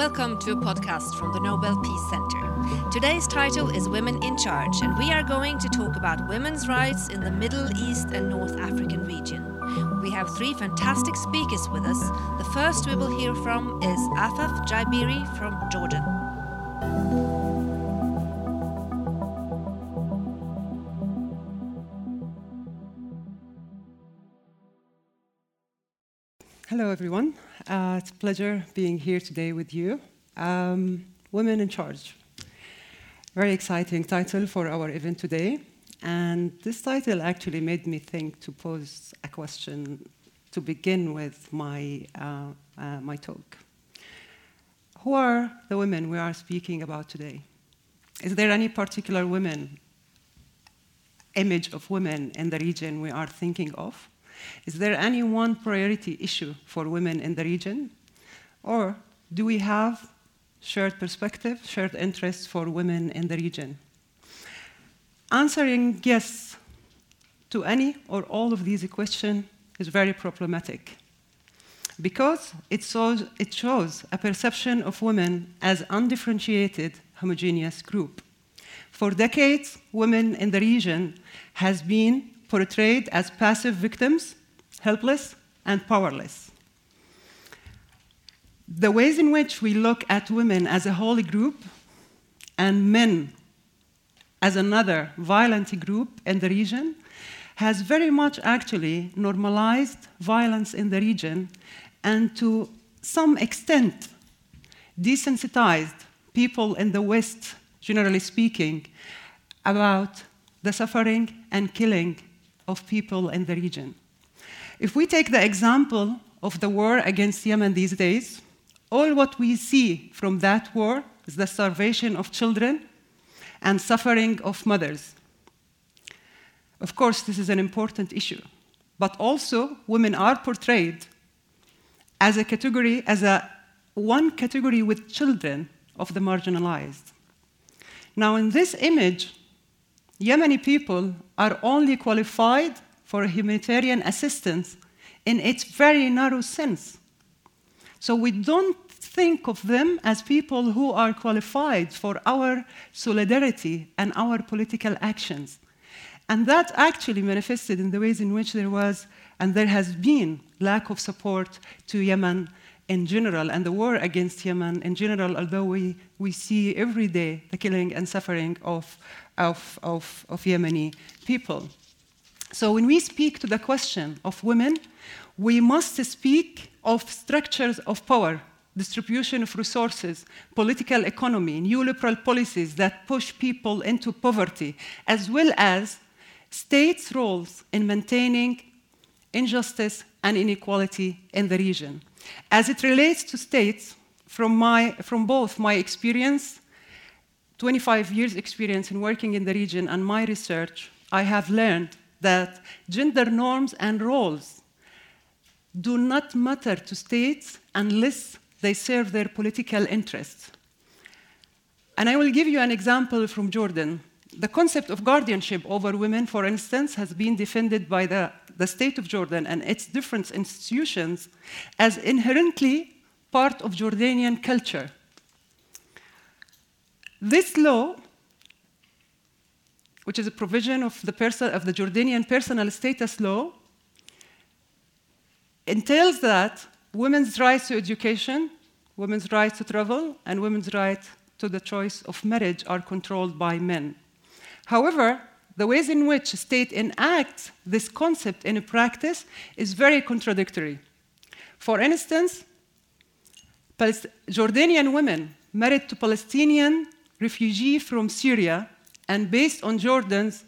Welcome to a podcast from the Nobel Peace Center. Today's title is Women in Charge, and we are going to talk about women's rights in the Middle East and North African region. We have three fantastic speakers with us. The first we will hear from is Afaf Jabiri from Jordan. Hello, everyone. Uh, it's a pleasure being here today with you. Um, Women in Charge. Very exciting title for our event today. And this title actually made me think to pose a question to begin with my, uh, uh, my talk. Who are the women we are speaking about today? Is there any particular women, image of women in the region we are thinking of? Is there any one priority issue for women in the region? Or do we have shared perspective, shared interests for women in the region? Answering yes to any or all of these questions is very problematic because it shows, it shows a perception of women as undifferentiated, homogeneous group. For decades, women in the region has been portrayed as passive victims, helpless, and powerless. The ways in which we look at women as a holy group and men as another violent group in the region has very much actually normalized violence in the region and to some extent desensitized people in the West, generally speaking, about the suffering and killing of people in the region. If we take the example of the war against Yemen these days, all what we see from that war is the starvation of children and suffering of mothers. Of course, this is an important issue, but also women are portrayed as a category, as a one category with children of the marginalized. Now, in this image, Yemeni people are only qualified for humanitarian assistance in its very narrow sense. So we don't think of them as people who are qualified for our solidarity and our political actions. And that actually manifested in the ways in which there was and there has been lack of support to Yemen in general and the war against Yemen in general, although we, we see every day the killing and suffering of, of, of, of Yemeni people. So when we speak to the question of women, we must speak of structures of power, distribution of resources, political economy, neoliberal policies that push people into poverty, as well as states' roles in maintaining injustice and inequality in the region. As it relates to states, from, my, from both my experience, 25 years experience in working in the region, and my research, I have learned that gender norms and roles do not matter to states unless they serve their political interests. And I will give you an example from Jordan. The concept of guardianship over women, for instance, has been defended by the, the state of Jordan and its different institutions as inherently part of Jordanian culture. This law which is a provision of the, of the Jordanian personal status law, entails that women's rights to education, women's rights to travel, and women's right to the choice of marriage are controlled by men. However, the ways in which state enacts this concept in practice is very contradictory. For instance, Jordanian women married to Palestinian refugees from Syria and based on Jordan's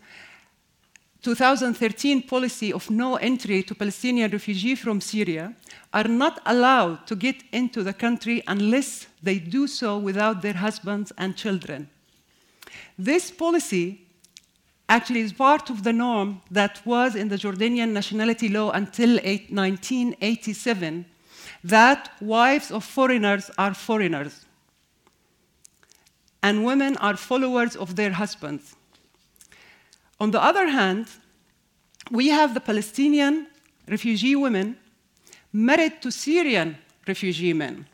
2013 policy of no entry to Palestinian refugees from Syria, are not allowed to get into the country unless they do so without their husbands and children. This policy actually is part of the norm that was in the Jordanian nationality law until 1987 that wives of foreigners are foreigners and women are followers of their husbands. On the other hand, we have the Palestinian refugee women married to Syrian refugee men.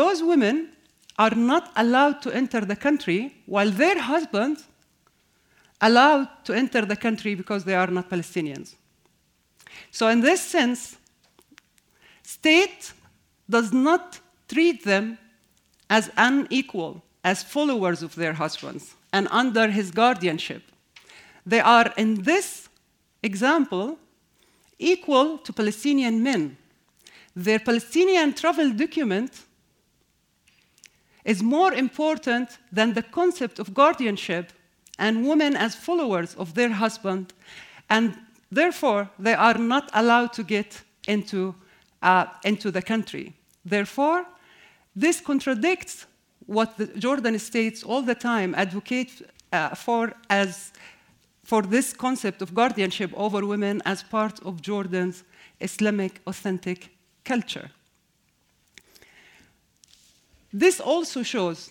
those women are not allowed to enter the country while their husbands allowed to enter the country because they are not Palestinians. So in this sense, state does not treat them as unequal, as followers of their husbands, and under his guardianship. They are, in this example, equal to Palestinian men. Their Palestinian travel document is more important than the concept of guardianship and women as followers of their husband, and therefore they are not allowed to get into, uh, into the country. Therefore, this contradicts what the Jordan states all the time advocate uh, for as for this concept of guardianship over women as part of Jordan's Islamic authentic culture. This also shows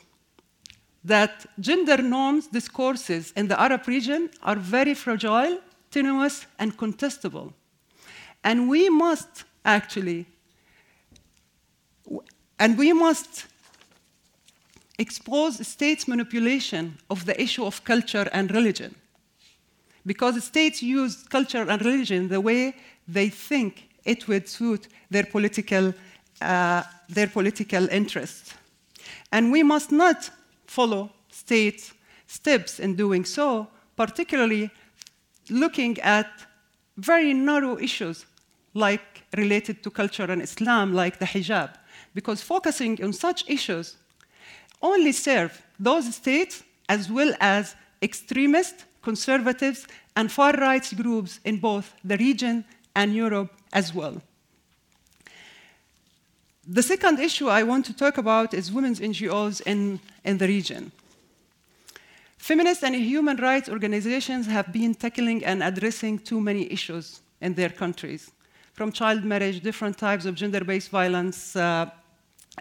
that gender norms discourses in the Arab region are very fragile, tenuous, and contestable. And we must actually, and we must expose states' manipulation of the issue of culture and religion. Because states use culture and religion the way they think it would suit their political, uh, their political interests. And we must not follow state steps in doing so, particularly looking at very narrow issues like related to culture and Islam, like the hijab, because focusing on such issues only serve those states as well as extremist, conservatives, and far right groups in both the region and Europe as well. The second issue I want to talk about is women's NGOs in, in the region. Feminist and human rights organizations have been tackling and addressing too many issues in their countries, from child marriage, different types of gender based violence, uh,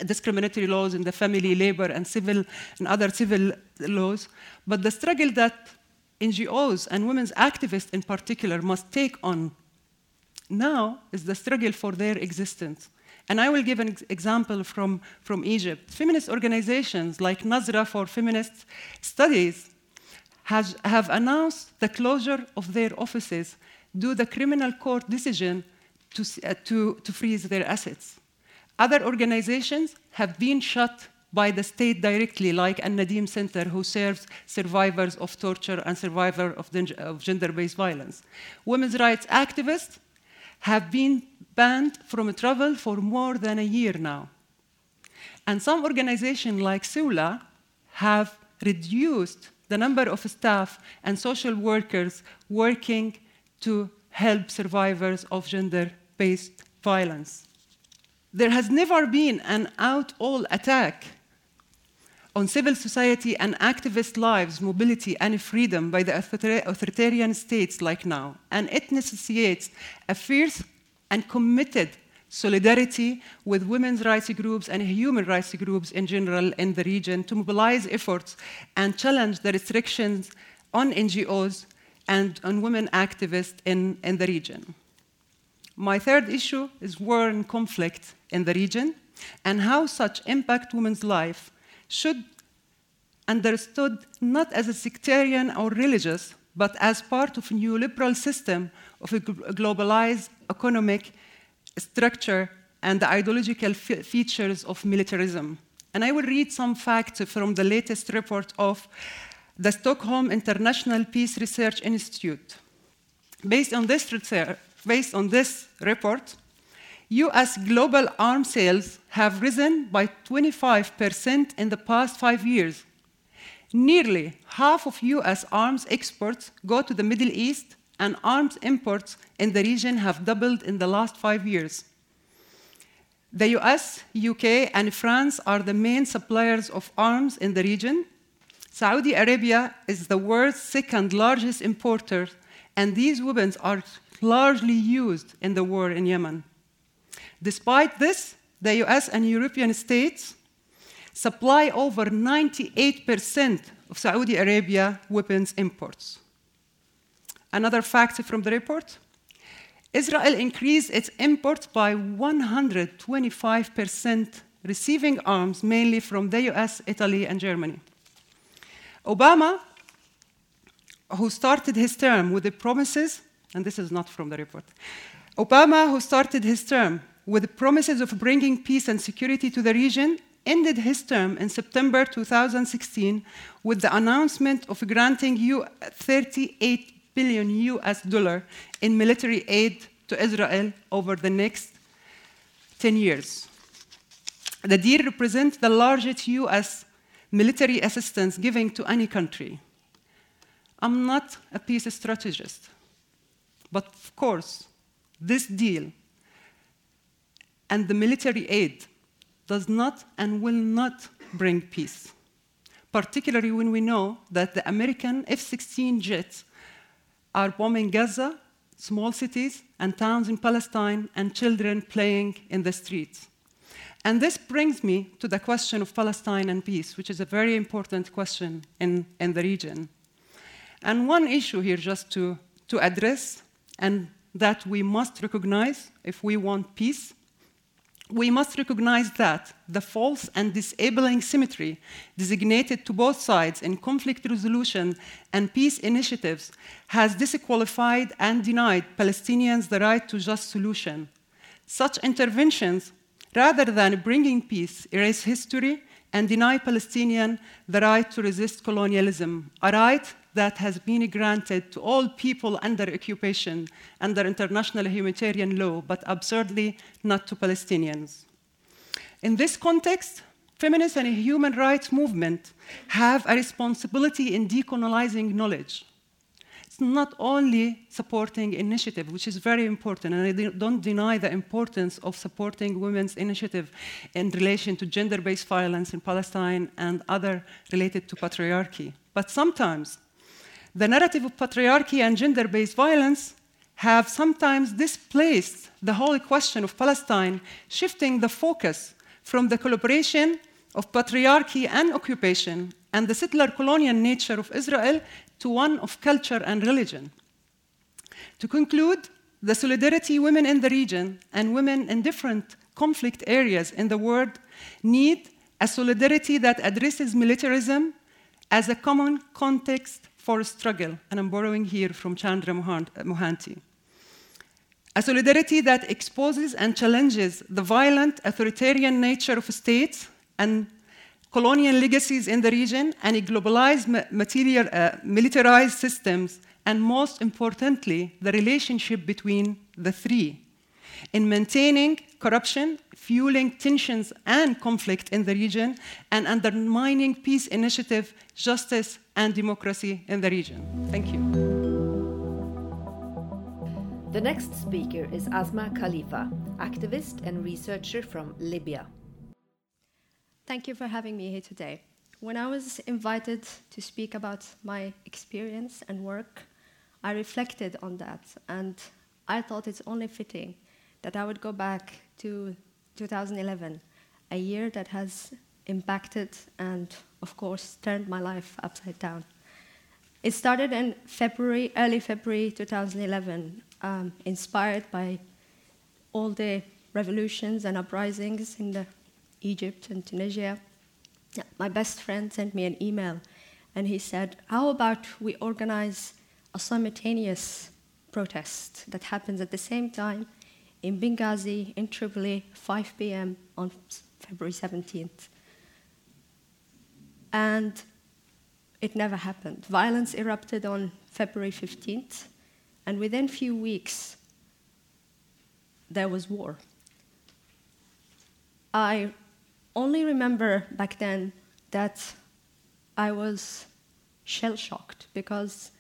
discriminatory laws in the family, labor, and civil and other civil laws. But the struggle that NGOs and women's activists in particular must take on now is the struggle for their existence and I will give an example from, from Egypt. Feminist organizations like Nazra for Feminist Studies has, have announced the closure of their offices due to the criminal court decision to, uh, to, to freeze their assets. Other organizations have been shut by the state directly, like An Nadim Center, who serves survivors of torture and survivors of, of gender based violence. Women's rights activists have been banned from travel for more than a year now. And some organizations like Sula have reduced the number of staff and social workers working to help survivors of gender based violence. There has never been an out all attack on civil society and activist lives, mobility, and freedom by the authoritarian states like now. And it necessitates a fierce and committed solidarity with women's rights groups and human rights groups in general in the region to mobilize efforts and challenge the restrictions on NGOs and on women activists in, in the region. My third issue is war and conflict in the region and how such impact women's life should understood not as a sectarian or religious, but as part of a neoliberal system of a globalized economic structure and the ideological features of militarism. And I will read some facts from the latest report of the Stockholm International Peace Research Institute. Based on this, based on this report, US global arms sales have risen by 25% in the past five years. Nearly half of US arms exports go to the Middle East, and arms imports in the region have doubled in the last five years. The US, UK, and France are the main suppliers of arms in the region. Saudi Arabia is the world's second largest importer, and these weapons are largely used in the war in Yemen. Despite this, the US and European states supply over 98% of Saudi Arabia weapons imports. Another fact from the report Israel increased its imports by 125% receiving arms mainly from the US, Italy, and Germany. Obama, who started his term with the promises, and this is not from the report, Obama, who started his term with the promises of bringing peace and security to the region, ended his term in September 2016 with the announcement of granting U 38 billion US dollar in military aid to Israel over the next 10 years. The deal represents the largest US military assistance given to any country. I'm not a peace strategist, but of course, this deal and the military aid does not and will not bring peace, particularly when we know that the American F 16 jets are bombing Gaza, small cities, and towns in Palestine, and children playing in the streets. And this brings me to the question of Palestine and peace, which is a very important question in, in the region. And one issue here, just to, to address, and that we must recognize if we want peace, we must recognize that the false and disabling symmetry designated to both sides in conflict resolution and peace initiatives has disqualified and denied Palestinians the right to just solution. Such interventions, rather than bringing peace, erase history and deny Palestinians the right to resist colonialism, a right that has been granted to all people under occupation under international humanitarian law, but absurdly not to Palestinians. In this context, feminist and human rights movement have a responsibility in decolonizing knowledge. It's not only supporting initiative, which is very important, and I don't deny the importance of supporting women's initiative in relation to gender-based violence in Palestine and other related to patriarchy. But sometimes the narrative of patriarchy and gender based violence have sometimes displaced the whole question of Palestine, shifting the focus from the collaboration of patriarchy and occupation and the settler colonial nature of Israel to one of culture and religion. To conclude, the solidarity women in the region and women in different conflict areas in the world need a solidarity that addresses militarism as a common context for struggle, and I'm borrowing here from Chandra Mohanty. A solidarity that exposes and challenges the violent authoritarian nature of states and colonial legacies in the region and globalized material, uh, militarized systems, and most importantly, the relationship between the three in maintaining corruption, fueling tensions and conflict in the region, and undermining peace initiative, justice, and democracy in the region. Thank you. The next speaker is Asma Khalifa, activist and researcher from Libya. Thank you for having me here today. When I was invited to speak about my experience and work, I reflected on that and I thought it's only fitting that I would go back to 2011, a year that has impacted and, of course, turned my life upside down. It started in February, early February 2011, um, inspired by all the revolutions and uprisings in Egypt and Tunisia. My best friend sent me an email and he said, How about we organize a simultaneous protest that happens at the same time in Benghazi, in Tripoli, 5 p.m. on February 17th. And it never happened. Violence erupted on February 15th, and within a few weeks, there was war. I only remember back then that I was shell shocked because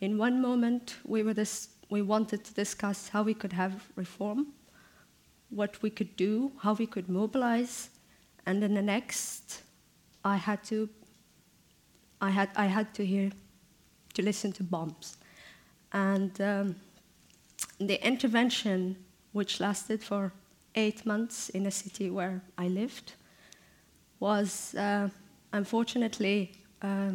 in one moment we were this we wanted to discuss how we could have reform, what we could do, how we could mobilize, and in the next, I had to, I had, I had to hear, to listen to bombs, and um, the intervention, which lasted for eight months in a city where I lived, was uh, unfortunately uh,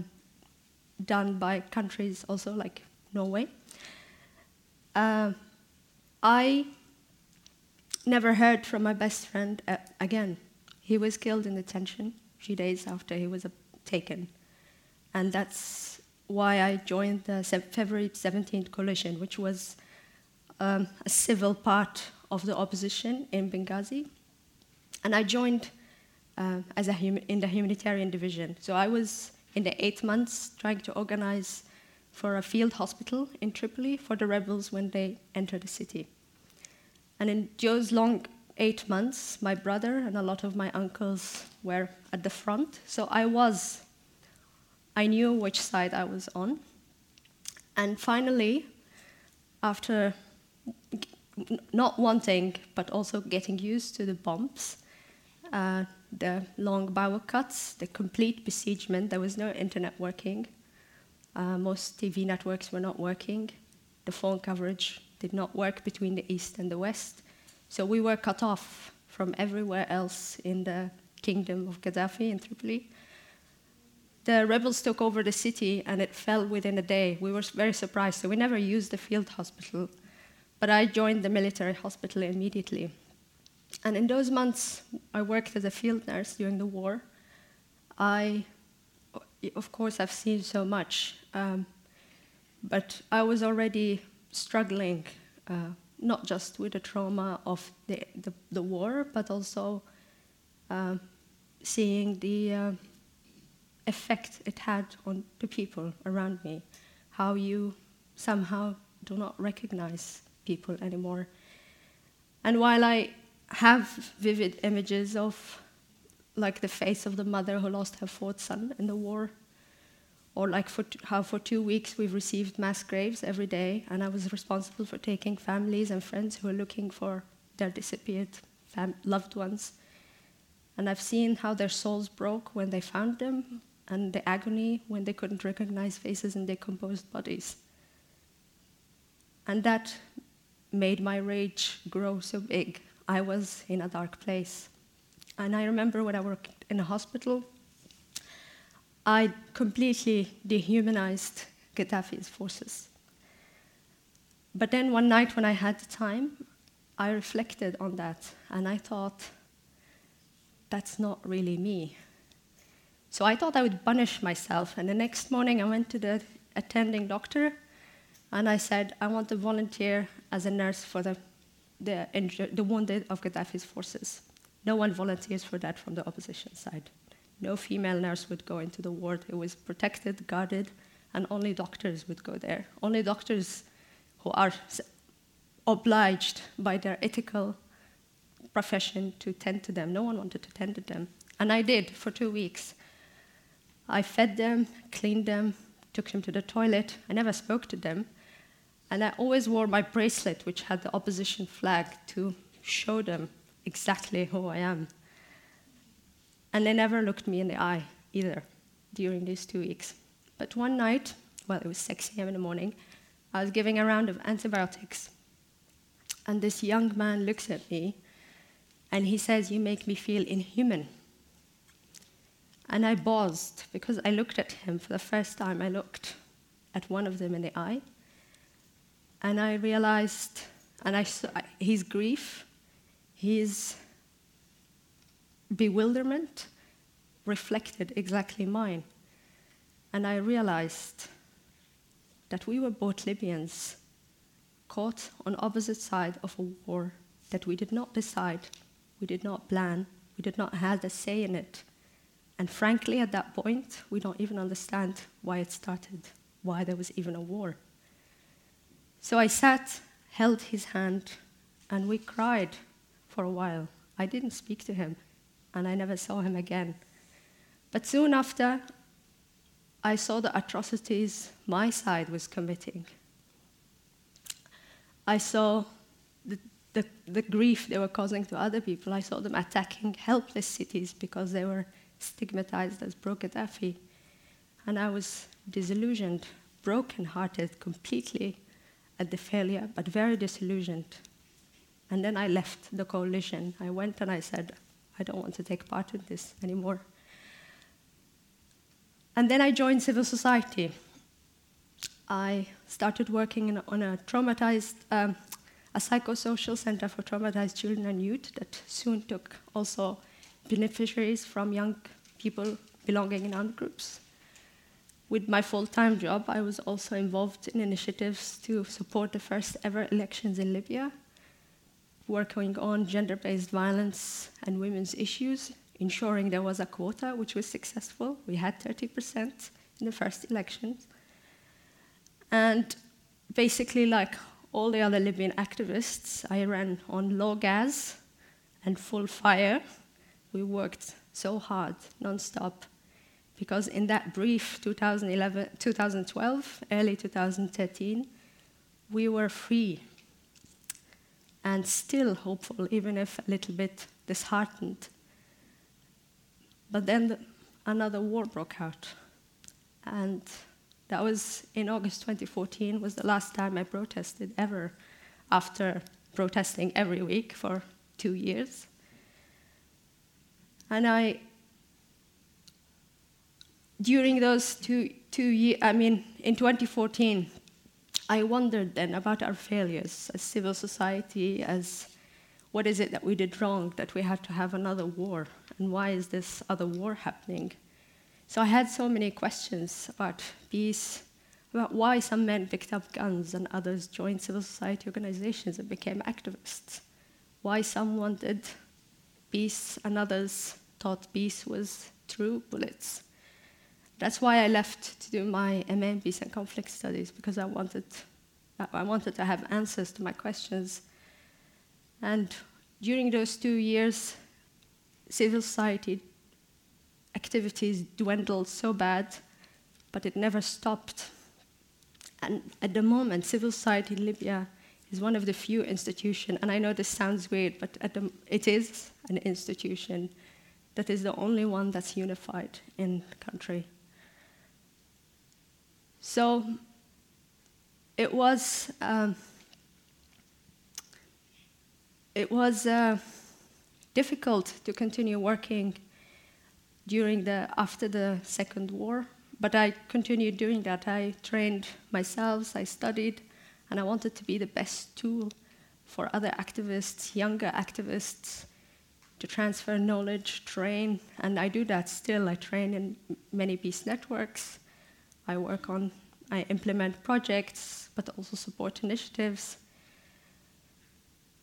done by countries also like Norway. Uh, I never heard from my best friend uh, again. he was killed in detention few days after he was uh, taken. And that's why I joined the February 17th coalition, which was um, a civil part of the opposition in Benghazi. And I joined uh, as a hum- in the humanitarian division. So I was in the eight months trying to organize for a field hospital in Tripoli for the rebels when they entered the city. And in those long eight months, my brother and a lot of my uncles were at the front. So I was, I knew which side I was on. And finally, after not wanting, but also getting used to the bombs, uh, the long power cuts, the complete besiegement, there was no internet working. Uh, most TV networks were not working. The phone coverage did not work between the East and the West. So we were cut off from everywhere else in the kingdom of Gaddafi in Tripoli. The rebels took over the city and it fell within a day. We were very surprised, so we never used the field hospital. But I joined the military hospital immediately. And in those months, I worked as a field nurse during the war. I, of course, I've seen so much, um, but I was already struggling, uh, not just with the trauma of the, the, the war, but also uh, seeing the uh, effect it had on the people around me, how you somehow do not recognize people anymore. And while I have vivid images of like the face of the mother who lost her fourth son in the war or like for how for two weeks we've received mass graves every day and i was responsible for taking families and friends who were looking for their disappeared loved ones. And i've seen how their souls broke when they found them and the agony when they couldn't recognize faces in decomposed bodies. And that made my rage grow so big. I was in a dark place. And I remember when I worked in a hospital, I completely dehumanized Gaddafi's forces. But then one night when I had the time, I reflected on that and I thought, that's not really me. So I thought I would punish myself. And the next morning, I went to the attending doctor and I said, I want to volunteer as a nurse for the the, the wounded of Gaddafi's forces. No one volunteers for that from the opposition side. No female nurse would go into the ward. It was protected, guarded, and only doctors would go there. Only doctors who are obliged by their ethical profession to tend to them. No one wanted to tend to them. And I did for two weeks. I fed them, cleaned them, took them to the toilet. I never spoke to them. And I always wore my bracelet, which had the opposition flag, to show them exactly who I am. And they never looked me in the eye either during these two weeks. But one night, well, it was 6 a.m. in the morning, I was giving a round of antibiotics. And this young man looks at me and he says, You make me feel inhuman. And I paused because I looked at him for the first time. I looked at one of them in the eye and I realized, and I saw his grief, his bewilderment reflected exactly mine. And I realized that we were both Libyans caught on opposite side of a war that we did not decide, we did not plan, we did not have a say in it. And frankly, at that point, we don't even understand why it started, why there was even a war. So I sat, held his hand, and we cried for a while. I didn't speak to him, and I never saw him again. But soon after, I saw the atrocities my side was committing. I saw the, the, the, grief they were causing to other people. I saw them attacking helpless cities because they were stigmatized as pro Gaddafi. And I was disillusioned, broken-hearted, completely at the failure, but very disillusioned. And then I left the coalition. I went and I said, I don't want to take part in this anymore. And then I joined civil society. I started working in, on a traumatized, um, a psychosocial center for traumatized children and youth that soon took also beneficiaries from young people belonging in armed groups. With my full time job, I was also involved in initiatives to support the first ever elections in Libya, working on gender based violence and women's issues, ensuring there was a quota, which was successful. We had 30% in the first elections. And basically, like all the other Libyan activists, I ran on low gas and full fire. We worked so hard, non-stop, because in that brief 2011, 2012, early 2013, we were free and still hopeful, even if a little bit disheartened. But then the, another war broke out, and that was in August 2014, was the last time I protested ever after protesting every week for two years. And I, during those two, two years, I mean, in 2014, I wondered then about our failures as civil society, as what is it that we did wrong, that we had to have another war, and why is this other war happening? So I had so many questions about peace, about why some men picked up guns and others joined civil society organizations and became activists, why some wanted peace and others thought peace was through bullets. That's why I left to do my MA in Peace and Conflict Studies, because I wanted, I wanted to have answers to my questions. And during those two years, civil society activities dwindled so bad, but it never stopped. And at the moment, civil society in Libya is one of the few institutions, and I know this sounds weird, but the, it is an institution that is the only one that's unified in the country. So it was um, it was uh, difficult to continue working during the after the second war but i continued doing that. I trained myself i studied and i wanted to be the best tool for other activists younger activists to transfer knowledge train and i do that still. I train in many peace networks i work on i implement projects but also support initiatives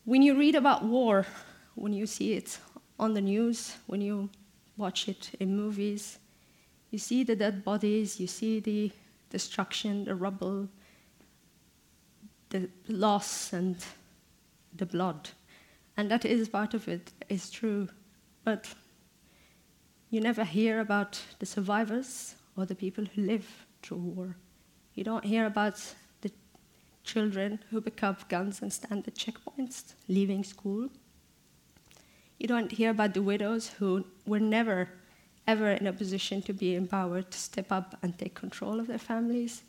when you read about war when you see it on the news when you watch it in movies. You see the dead bodies, you see the destruction, the rubble, the loss, and the blood. And that is part of it, is true. But you never hear about the survivors or the people who live through war. You don't hear about the children who pick up guns and stand at checkpoints, leaving school. You don't hear about the widows who were never, ever in a position to be empowered to step up and take control of their families.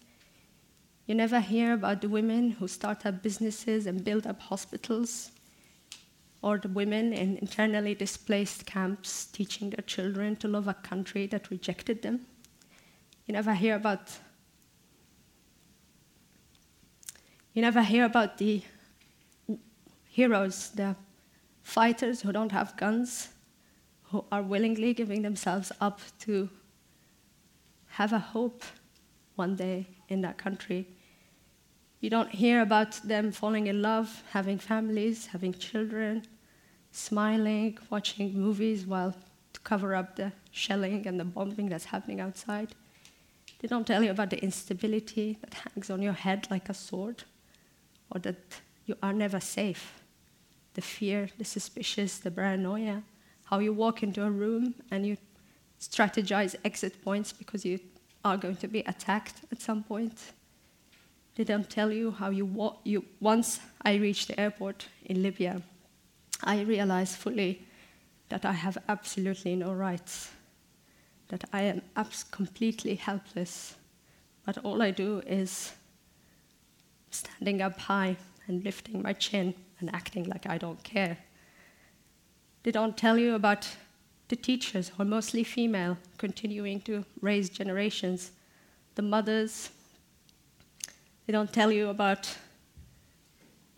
You never hear about the women who start up businesses and build up hospitals, or the women in internally displaced camps teaching their children to love a country that rejected them. You never hear about you never hear about the heroes, the fighters who don't have guns, who are willingly giving themselves up to have a hope one day in that country. You don't hear about them falling in love, having families, having children, smiling, watching movies while to cover up the shelling and the bombing that's happening outside. They don't tell you about the instability that hangs on your head like a sword, or that you are never safe the fear, the suspicious, the paranoia, how you walk into a room and you strategize exit points because you are going to be attacked at some point. They don't tell you how you walk. You, once I reached the airport in Libya, I realized fully that I have absolutely no rights, that I am completely helpless. But all I do is standing up high and lifting my chin and acting like I don't care. They don't tell you about the teachers, who are mostly female, continuing to raise generations, the mothers. They don't tell you about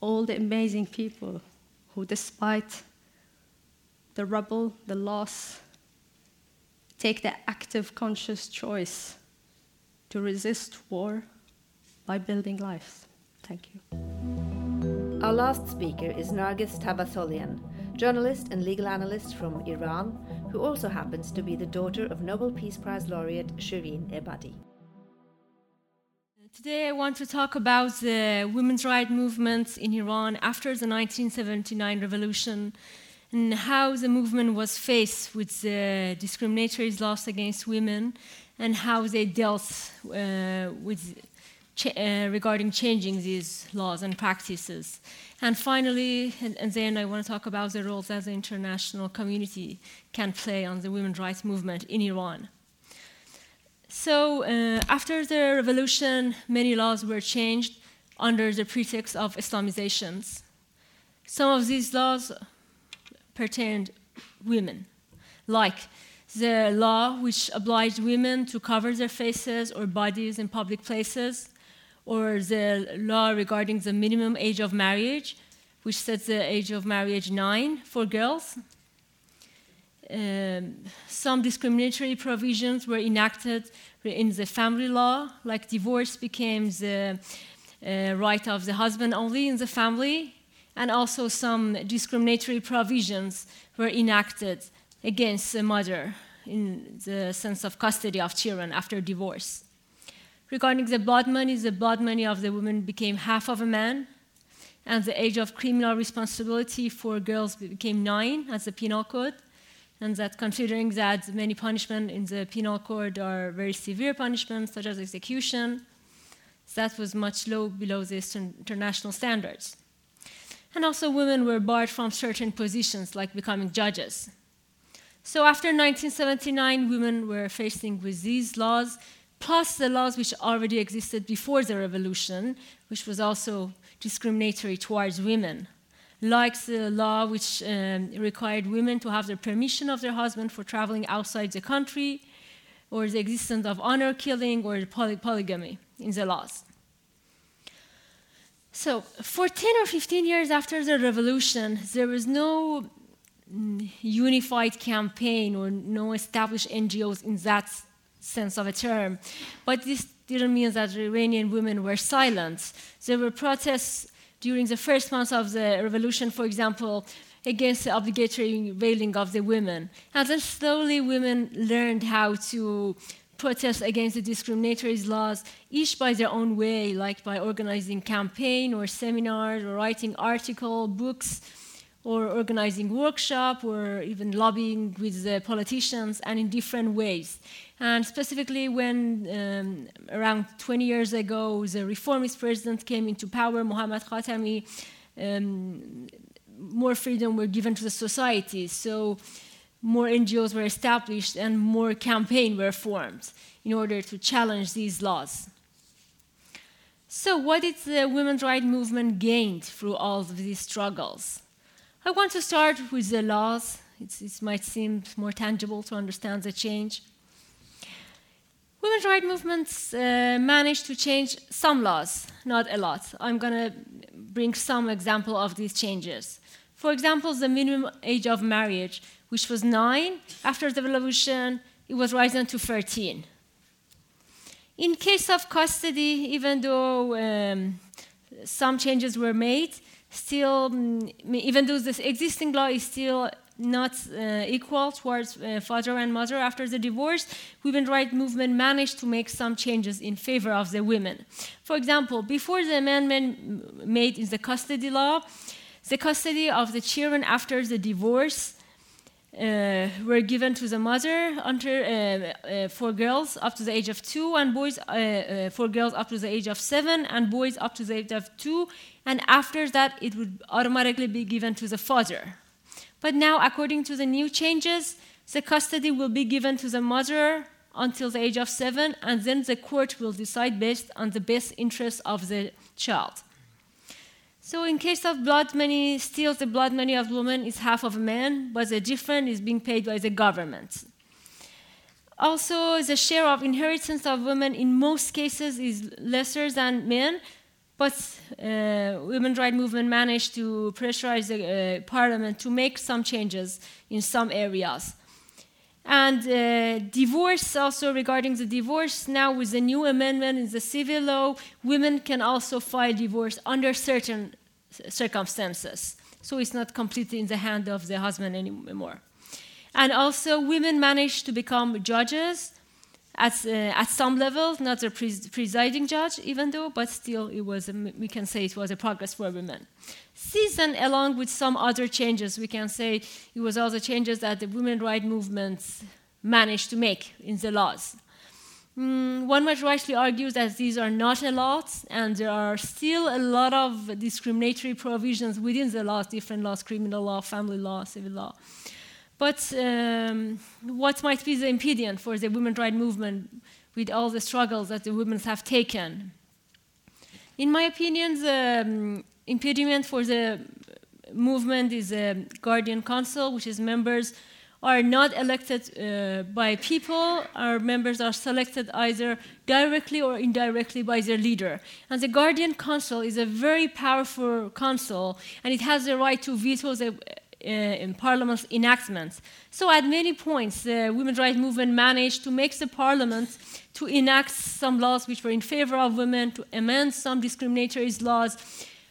all the amazing people who, despite the rubble, the loss, take the active, conscious choice to resist war by building lives. Thank you. Our last speaker is Nargess Tavassolian, journalist and legal analyst from Iran, who also happens to be the daughter of Nobel Peace Prize laureate Shirin Ebadi. Today, I want to talk about the women's rights movement in Iran after the 1979 revolution and how the movement was faced with the discriminatory laws against women and how they dealt uh, with ch- uh, regarding changing these laws and practices. And finally, and, and, then I want to talk about the roles that the international community can play on the women's rights movement in Iran. So, uh, after the revolution, many laws were changed under the pretext of Islamizations. Some of these laws pertained women, like the law which obliged women to cover their faces or bodies in public places, or the law regarding the minimum age of marriage, which sets the age of marriage nine for girls. Um, some discriminatory provisions were enacted in the family law, like divorce became the uh, right of the husband only in the family, and also some discriminatory provisions were enacted against the mother in the sense of custody of children after divorce. Regarding the blood money, the blood money of the woman became half of a man, and the age of criminal responsibility for girls became nine as the penal code. And that considering that many punishments in the penal code are very severe punishments, such as execution, that was much low below the international standards. And also, women were barred from certain positions, like becoming judges. So, after 1979, women were facing with these laws, plus the laws which already existed before the revolution, which was also discriminatory towards women, like the law which um, required women to have the permission of their husband for traveling outside the country, or the existence of honor killing or poly- polygamy in the laws. So, for 10 or 15 years after the revolution, there was no mm, unified campaign or no established NGOs in that sense of a term. But this didn't mean that Iranian women were silent. There were protests during the first months of the revolution, for example, against the obligatory veiling of the women. And then slowly women learned how to protest against the discriminatory laws, each by their own way, like by organizing campaign or seminars or writing article, books, or organizing workshop or even lobbying with the politicians and in different ways. And specifically when um, around 20 years ago the reformist president came into power, Mohammad Khatami, um, more freedom were given to the society. So more NGOs were established and more campaigns were formed in order to challenge these laws. So, what did the women's rights movement gain through all of these struggles? I want to start with the laws. It's, it might seem more tangible to understand the change. Women's rights movements uh, managed to change some laws, not a lot. I'm going to bring some example of these changes. For example, the minimum age of marriage which was nine. After the revolution, it was risen to 13. In case of custody, even though um, some changes were made, still, um, even though this existing law is still not uh, equal towards uh, father and mother after the divorce, women's rights movement managed to make some changes in favor of the women. For example, before the amendment made in the custody law, the custody of the children after the divorce uh, were given to the mother under, uh, uh, for girls up to the age of two, and boys uh, uh, for girls up to the age of seven, and boys up to the age of two. And after that, it would automatically be given to the father. But now, according to the new changes, the custody will be given to the mother until the age of seven, and then the court will decide based on the best interest of the child. So in case of blood money, still the blood money of woman is half of a man, but the difference is being paid by the government. Also, the share of inheritance of women in most cases is lesser than men, but uh, women's rights movement managed to pressurize the uh, parliament to make some changes in some areas. And uh, divorce, also regarding the divorce, now with the new amendment in the civil law, women can also file divorce under certain circumstances. So it's not completely in the hand of the husband anymore. And also, women managed to become judges at, uh, at some level, not the pres- presiding judge, even though, but still, it was a, we can say it was a progress for women. Season, along with some other changes, we can say it was all the changes that the women rights movements managed to make in the laws. Mm, one might rightly argue that these are not a lot, and there are still a lot of discriminatory provisions within the laws, different laws, criminal law, family law, civil law. But um, what might be the impediment for the women's rights movement with all the struggles that the women have taken? In my opinion, the um, impediment for the movement is the guardian council, which is members are not elected uh, by people. Our members are selected either directly or indirectly by their leader. And the Guardian Council is a very powerful council, and it has the right to veto the uh, in Parliament's enactments. So at many points, the women's rights movement managed to make the Parliament to enact some laws which were in favor of women, to amend some discriminatory laws,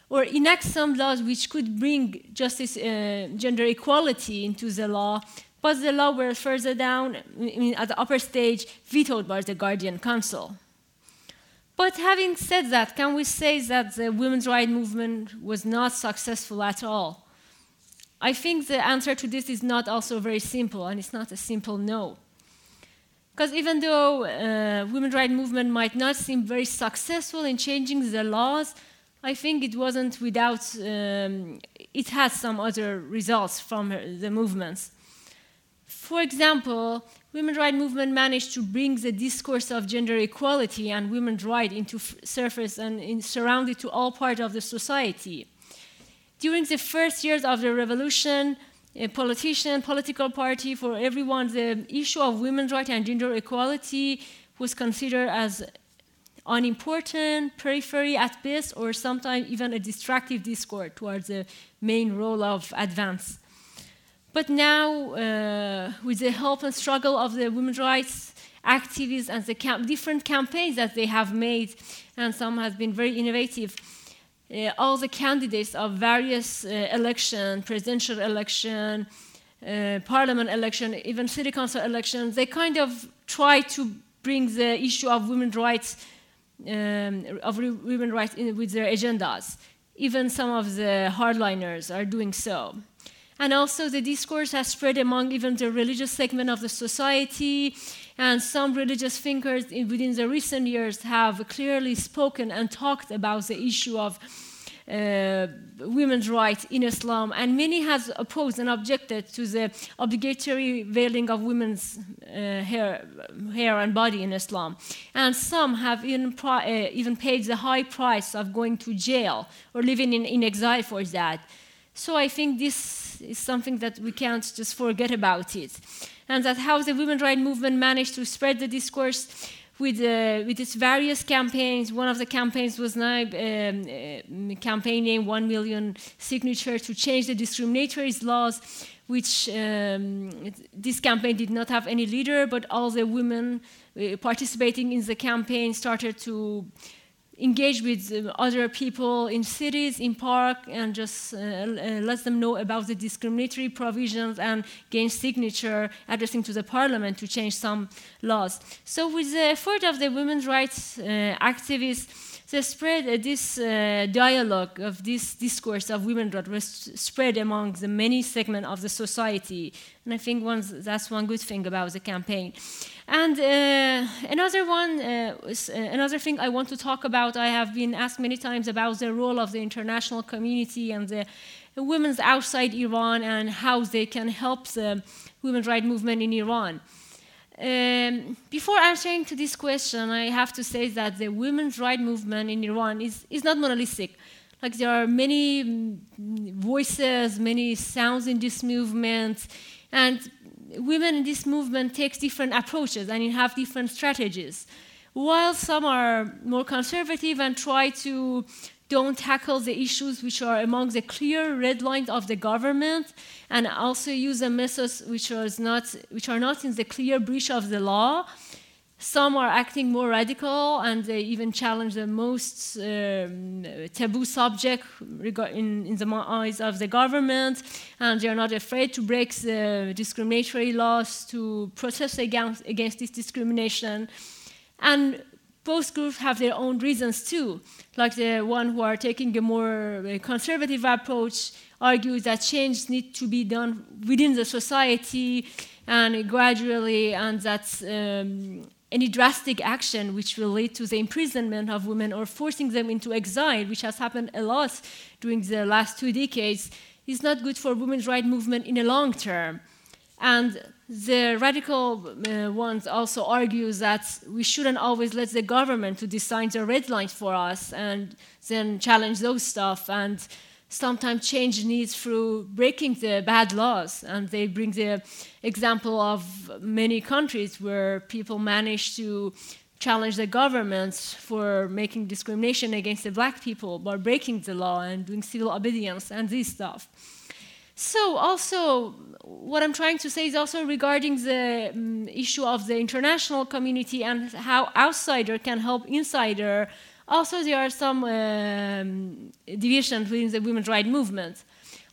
or enact some laws which could bring justice, uh, gender equality into the law. But the law were further down, at the upper stage, vetoed by the Guardian Council. But having said that, can we say that the women's rights movement was not successful at all? I think the answer to this is not also very simple, and it's not a simple no. Because even though uh, women's rights movement might not seem very successful in changing the laws, I think it wasn't without, um, it had some other results from the movements. For example, women's rights movement managed to bring the discourse of gender equality and women's rights into surface and in, surrounded to all parts of the society. During the first years of the revolution, a politician, political party, for everyone, the issue of women's rights and gender equality was considered as unimportant, periphery at best, or sometimes even a distractive discord towards the main role of advance. But now, uh, with the help and struggle of the women's rights activists and the camp- different campaigns that they have made, and some have been very innovative, uh, all the candidates of various uh, election, presidential election, uh, parliament election, even city council election, they kind of try to bring the issue of women's rights, um, of women's rights in, with their agendas. Even some of the hardliners are doing so. And also, the discourse has spread among even the religious segment of the society, and some religious thinkers in, within the recent years have clearly spoken and talked about the issue of uh, women's rights in Islam, and many has opposed and objected to the obligatory veiling of women's uh, hair, hair and body in Islam. And some have even, uh, even paid the high price of going to jail or living in, in exile for that. So I think this is something that we can't just forget about it. And that how the women's rights movement managed to spread the discourse with, uh, with its various campaigns. One of the campaigns was now um, uh, campaign named 1 million signatures to change the discriminatory laws, which um, this campaign did not have any leader, but all the women uh, participating in the campaign started to engage with uh, other people in cities, in park, and just uh, uh, let them know about the discriminatory provisions and gain signature addressing to the parliament to change some laws. So with the effort of the women's rights uh, activists, they spread uh, this uh, dialogue of this discourse of women's rights was spread among the many segments of the society. And I think that's one good thing about the campaign. And uh, another one, uh, uh, another thing I want to talk about, I have been asked many times about the role of the international community and the women's outside Iran and how they can help the women's rights movement in Iran. Um, before answering to this question, I have to say that the women's rights movement in Iran is, is not monolithic. Like there are many mm, voices, many sounds in this movement, and women in this movement take different approaches and have different strategies. While some are more conservative and try to don't tackle the issues which are among the clear red lines of the government, and also use the methods which are not, which are not in the clear breach of the law. Some are acting more radical and they even challenge the most um, taboo subject in, in, the eyes of the government, and they are not afraid to break the discriminatory laws to protest against, against this discrimination. And both groups have their own reasons too. Like the one who are taking a more conservative approach argues that change needs to be done within the society and gradually, and that um, any drastic action which will lead to the imprisonment of women or forcing them into exile, which has happened a lot during the last two decades, is not good for women's rights movement in the long term. And the radical uh, ones also argue that we shouldn't always let the government to design the red lines for us and then challenge those stuff. And sometimes change needs through breaking the bad laws. And they bring the example of many countries where people manage to challenge the governments for making discrimination against the black people by breaking the law and doing civil obedience and this stuff. So, also, what I'm trying to say is also regarding the um, issue of the international community and how outsider can help insider. Also, there are some um, divisions within the women's rights movement.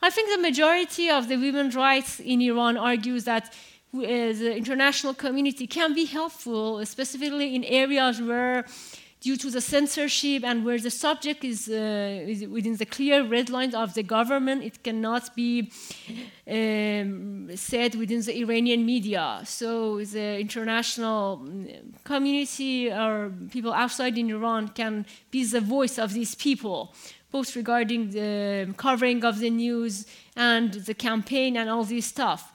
I think the majority of the women's rights in Iran argues that uh, the international community can be helpful, specifically in areas where due to the censorship and where the subject is, uh, is, within the clear red lines of the government, it cannot be um, said within the Iranian media. So the international mm, community or people outside in Iran can be the voice of these people, both regarding the covering of the news and the campaign and all this stuff.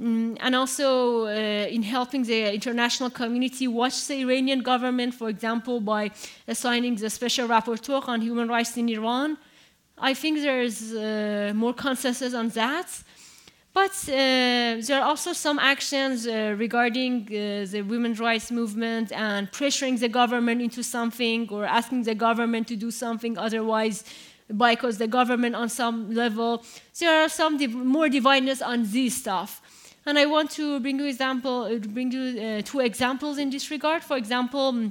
Mm, and also uh, in helping the international community watch the Iranian government, for example, by assigning the special rapporteur on human rights in Iran. I think there's uh, more consensus on that. But uh, there are also some actions uh, regarding uh, the women's rights movement and pressuring the government into something or asking the government to do something, otherwise, boycott the government on some level. There are some div- more dividedness on this stuff. And I want to bring you example, uh, bring you uh, two examples in this regard. For example, mm,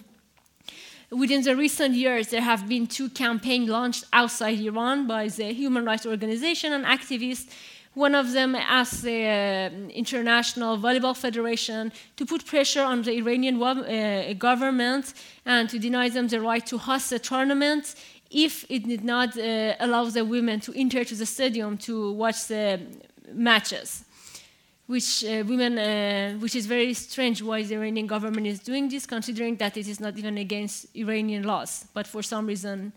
within the recent years, there have been two campaigns launched outside Iran by the human rights organization and activists. One of them asked the uh, International Volleyball Federation to put pressure on the Iranian uh, government and to deny them the right to host the tournament if it did not uh, allow the women to enter to the stadium to watch the matches which uh, women, uh, which is very strange why the Iranian government is doing this, considering that it is not even against Iranian laws, but for some reason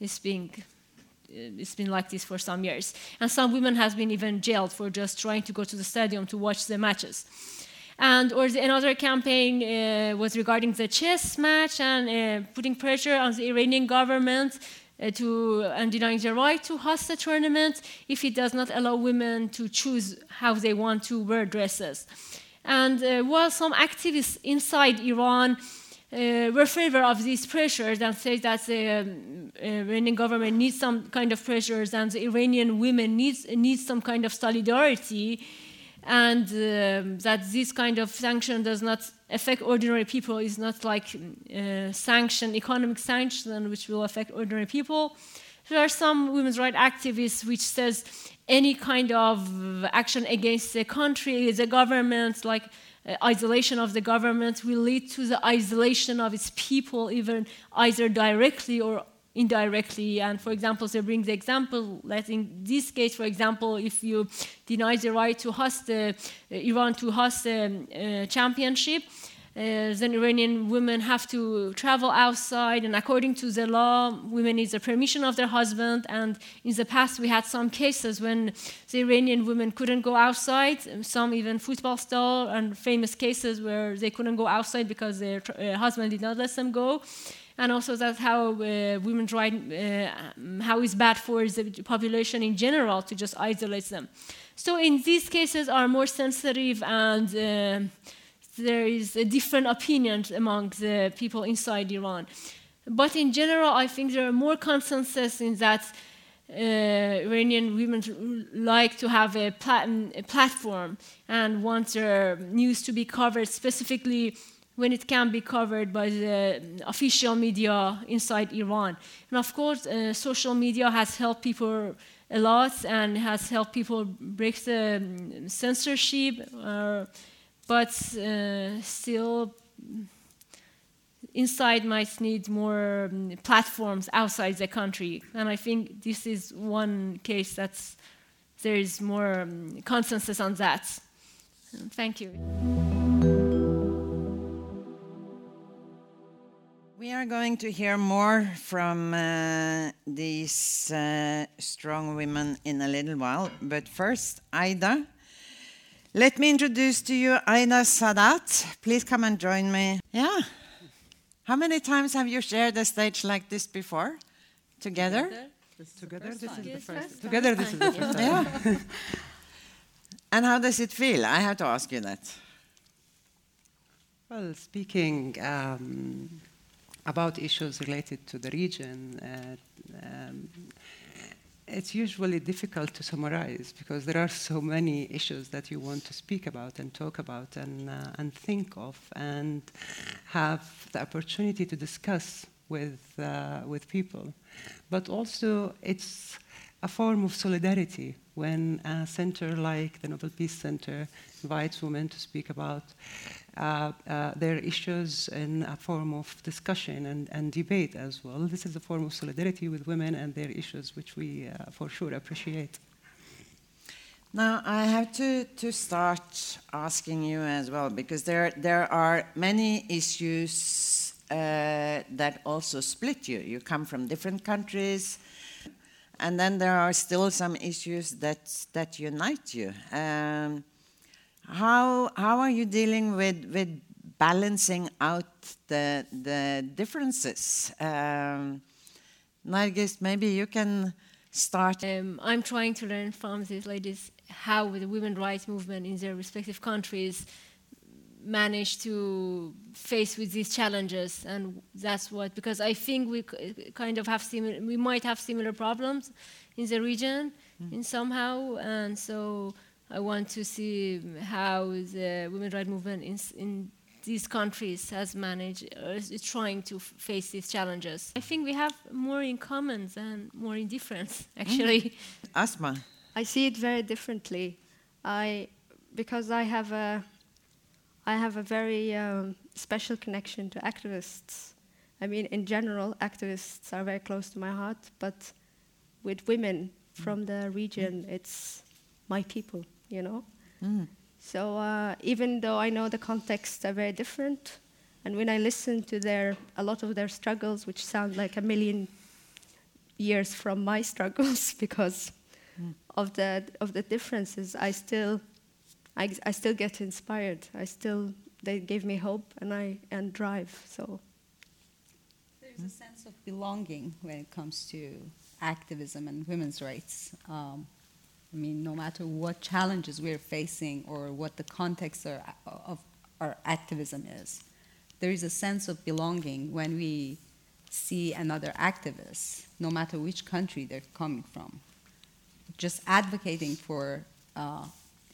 it's being uh, it's been like this for some years. And some women have been even jailed for just trying to go to the stadium to watch the matches. And or the, another campaign uh, was regarding the chess match and uh, putting pressure on the Iranian government uh, to and denying the right to host a tournament if it does not allow women to choose how they want to wear dresses. And uh, while some activists inside Iran uh, were favor of these pressures and say that the um, Iranian government needs some kind of pressures and the Iranian women needs, needs some kind of solidarity, and um, that this kind of sanction does not affect ordinary people is not like uh, sanction, economic sanction, which will affect ordinary people. There are some women's rights activists which says any kind of action against the country, the government, like uh, isolation of the government, will lead to the isolation of its people, even either directly or indirectly. And for example, they bring the example that in this case, for example, if you deny the right to host uh, Iran to host the uh, championship, uh, then Iranian women have to travel outside, and according to the law, women need the permission of their husband. And in the past, we had some cases when the Iranian women couldn't go outside. Some even football star and famous cases where they couldn't go outside because their uh, husband did not let them go and also that's how uh, women's rights, uh, how it's bad for the population in general to just isolate them. So in these cases are more sensitive and uh, there is a different opinion among the people inside Iran. but in general, I think there are more consensus in that uh, Iranian women like to have a, a, platform and want their news to be covered specifically when it can be covered by the official media inside Iran. And of course, uh, social media has helped people a lot and has helped people break the um, censorship, uh, but uh, still inside might need more um, platforms outside the country. And I think this is one case that's there is more um, consensus on that. Thank you. We are going to hear more from uh, these uh, strong women in a little while. But first, Aida. Let me introduce to you Aida Sadat. Please come and join me. Yeah. How many times have you shared a stage like this before? Together? Together, this is the first. Together, this is the first. time. Yeah. and how does it feel? I have to ask you that. Well, speaking um, about issues related to the region, uh, um, it's usually difficult to summarize because there are so many issues that you want to speak about and talk about and, uh, and think of and have the opportunity to discuss with, uh, with people. But also, it's a form of solidarity when a center like the Nobel Peace Center invites women to speak about uh, uh, their issues in a form of discussion and, and, debate as well. This is a form of solidarity with women and their issues, which we uh, for sure appreciate. Now, I have to, to start asking you as well, because there, there are many issues uh, that also split you. You come from different countries, and then there are still some issues that, that unite you. Um, how, how are you dealing with, with balancing out the, the differences? Um, Nargess, maybe you can start. Um, I'm trying to learn from these ladies how the women's rights movement in their respective countries manage to face with these challenges and that's what because i think we kind of have similar we might have similar problems in the region mm. in somehow and so I want to see how the women's rights movement in, in these countries has managed, uh, is trying to face these challenges. I think we have more in common than more in difference, mm. actually. Mm. Asma. I see it very differently. I, because I have a, I have a very um, special connection to activists. I mean, in general, activists are very close to my heart, but with women from the region, it's my people you know? Mm. So uh, even though I know the contexts are very different, and when I listen to their, a lot of their struggles, which sound like a million years from my struggles because mm. of, the, of the differences, I still, I, I still get inspired. I still, they gave me hope and, I, and drive, so. There's a sense of belonging when it comes to activism and women's rights. Um, I mean, no matter what challenges we're facing or what the context of our activism is, there is a sense of belonging when we see another activist, no matter which country they're coming from, just advocating for uh,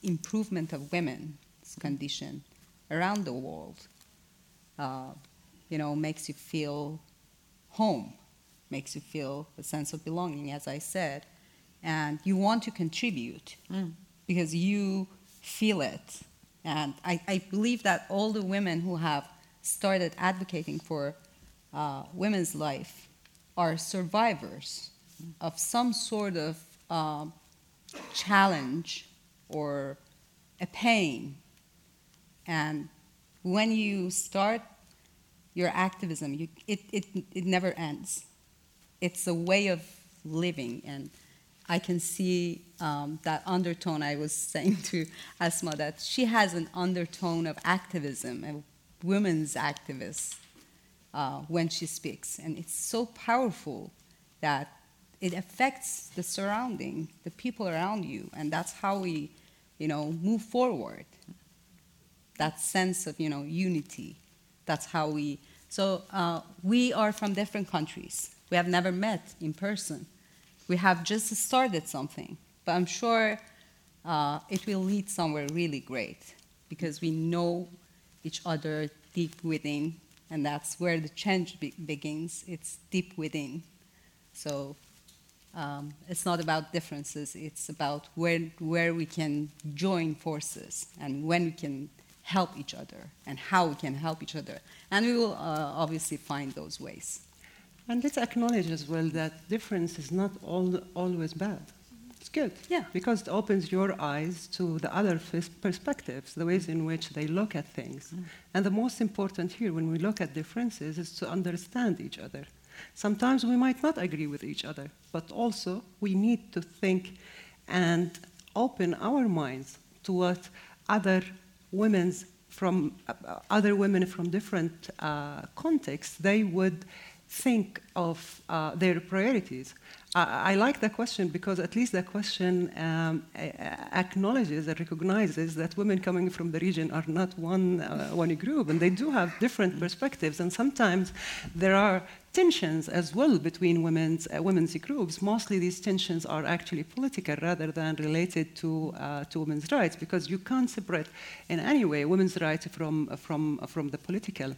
improvement of women's condition around the world. Uh, you know, makes you feel home, makes you feel a sense of belonging, as I said and you want to contribute mm. because you feel it. And I, I, believe that all the women who have started advocating for uh, women's life are survivors of some sort of uh, challenge or a pain. And when you start your activism, you, it, it, it never ends. It's a way of living. And I can see um, that undertone I was saying to Asma that she has an undertone of activism, a women's activist, uh, when she speaks. And it's so powerful that it affects the surrounding, the people around you, and that's how we, you know, move forward. That sense of, you know, unity. That's how we So uh, we are from different countries. We have never met in person. We have just started something, but I'm sure uh, it will lead somewhere really great because we know each other deep within, and that's where the change be- begins. It's deep within. So um, it's not about differences, it's about where, where we can join forces and when we can help each other and how we can help each other. And we will uh, obviously find those ways. And let's acknowledge as well that difference is not all, always bad. It's good. Yeah. Because it opens your eyes to the other perspectives, the ways in which they look at things. Mm. And the most important here, when we look at differences, is to understand each other. Sometimes we might not agree with each other, but also we need to think and open our minds to what other women's from uh, other women from different uh, contexts they would think of uh, their priorities. I, I like the question because at least the question um, acknowledges and recognizes that women coming from the region are not one, uh, one group and they do have different perspectives. And sometimes there are tensions as well between women's, uh, women's groups. Mostly these tensions are actually political rather than related to, uh, to women's rights because you can't separate in any way women's rights from, from, from the political.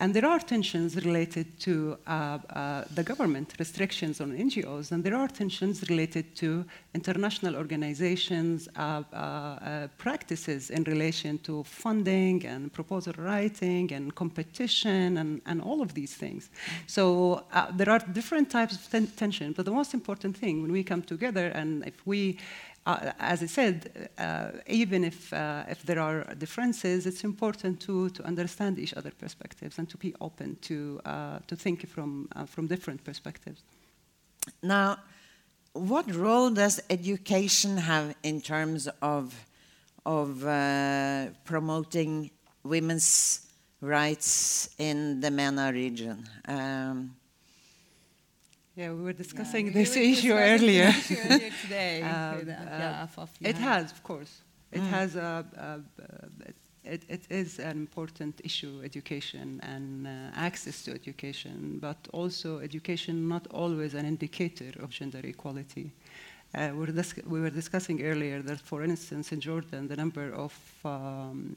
And there are tensions related to uh, uh, the government restrictions on NGOs, and there are tensions related to international organizations' uh, uh, uh, practices in relation to funding and proposal writing and competition and, and all of these things. So uh, there are different types of ten- tension, but the most important thing when we come together and if we uh, as I said, uh, even if, uh, if there are differences, it's important to, to understand each other's perspectives and to be open to, uh, to think from, uh, from different perspectives. Now, what role does education have in terms of, of uh, promoting women's rights in the MENA region? Um, Yeah, we were discussing we this were issue discussing earlier. this issue earlier today Um, uh, uh, yeah, It has, of course. It has a, a, a it, it is an important issue, education and uh, access to education, but also education not always an indicator of gender equality. Uh, we're we were discussing earlier that, for instance, in Jordan, the number of um,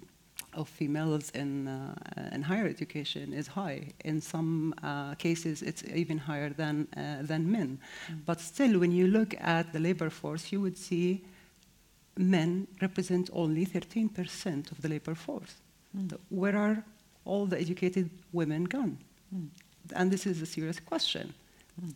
of females in, uh, in higher education is high. In some uh, cases, it's even higher than, uh, than men. But still, when you look at the labor force, you would see men represent only 13% of the labor force. The- Where are all the educated women gone? And this is a serious question.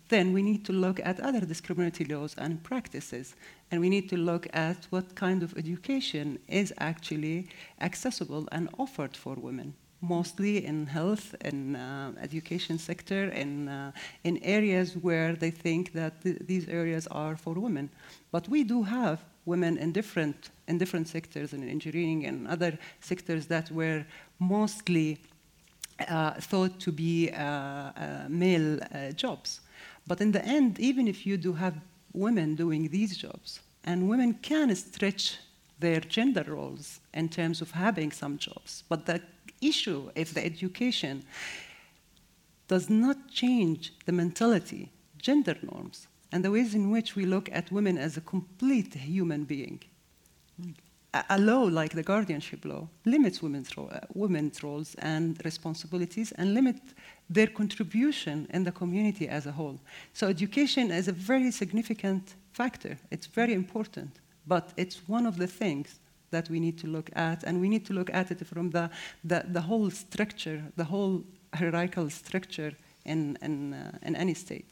Then we need to look at other discriminatory laws and practices, and we need to look at what kind of education is actually accessible and offered for women, mostly in health and uh, education sector, in, uh, in areas where they think that th- these areas are for women. But we do have women in different, in different sectors, in engineering and other sectors that were mostly uh, thought to be uh, uh, male uh, jobs. But in the end, even if you do have women doing these jobs, and women can stretch their gender roles in terms of having some jobs, but the issue if the education does not change the mentality, gender norms, and the ways in which we look at women as a complete human being. A- law like the guardianship law limits women's, ro- women's roles and responsibilities and limit their contribution in the community as a whole. So education is a very significant factor. It's very important, but it's one of the things that we need to look at, and we need to look at it from the, the, the whole structure, the whole hierarchical structure in, in, uh, in any state.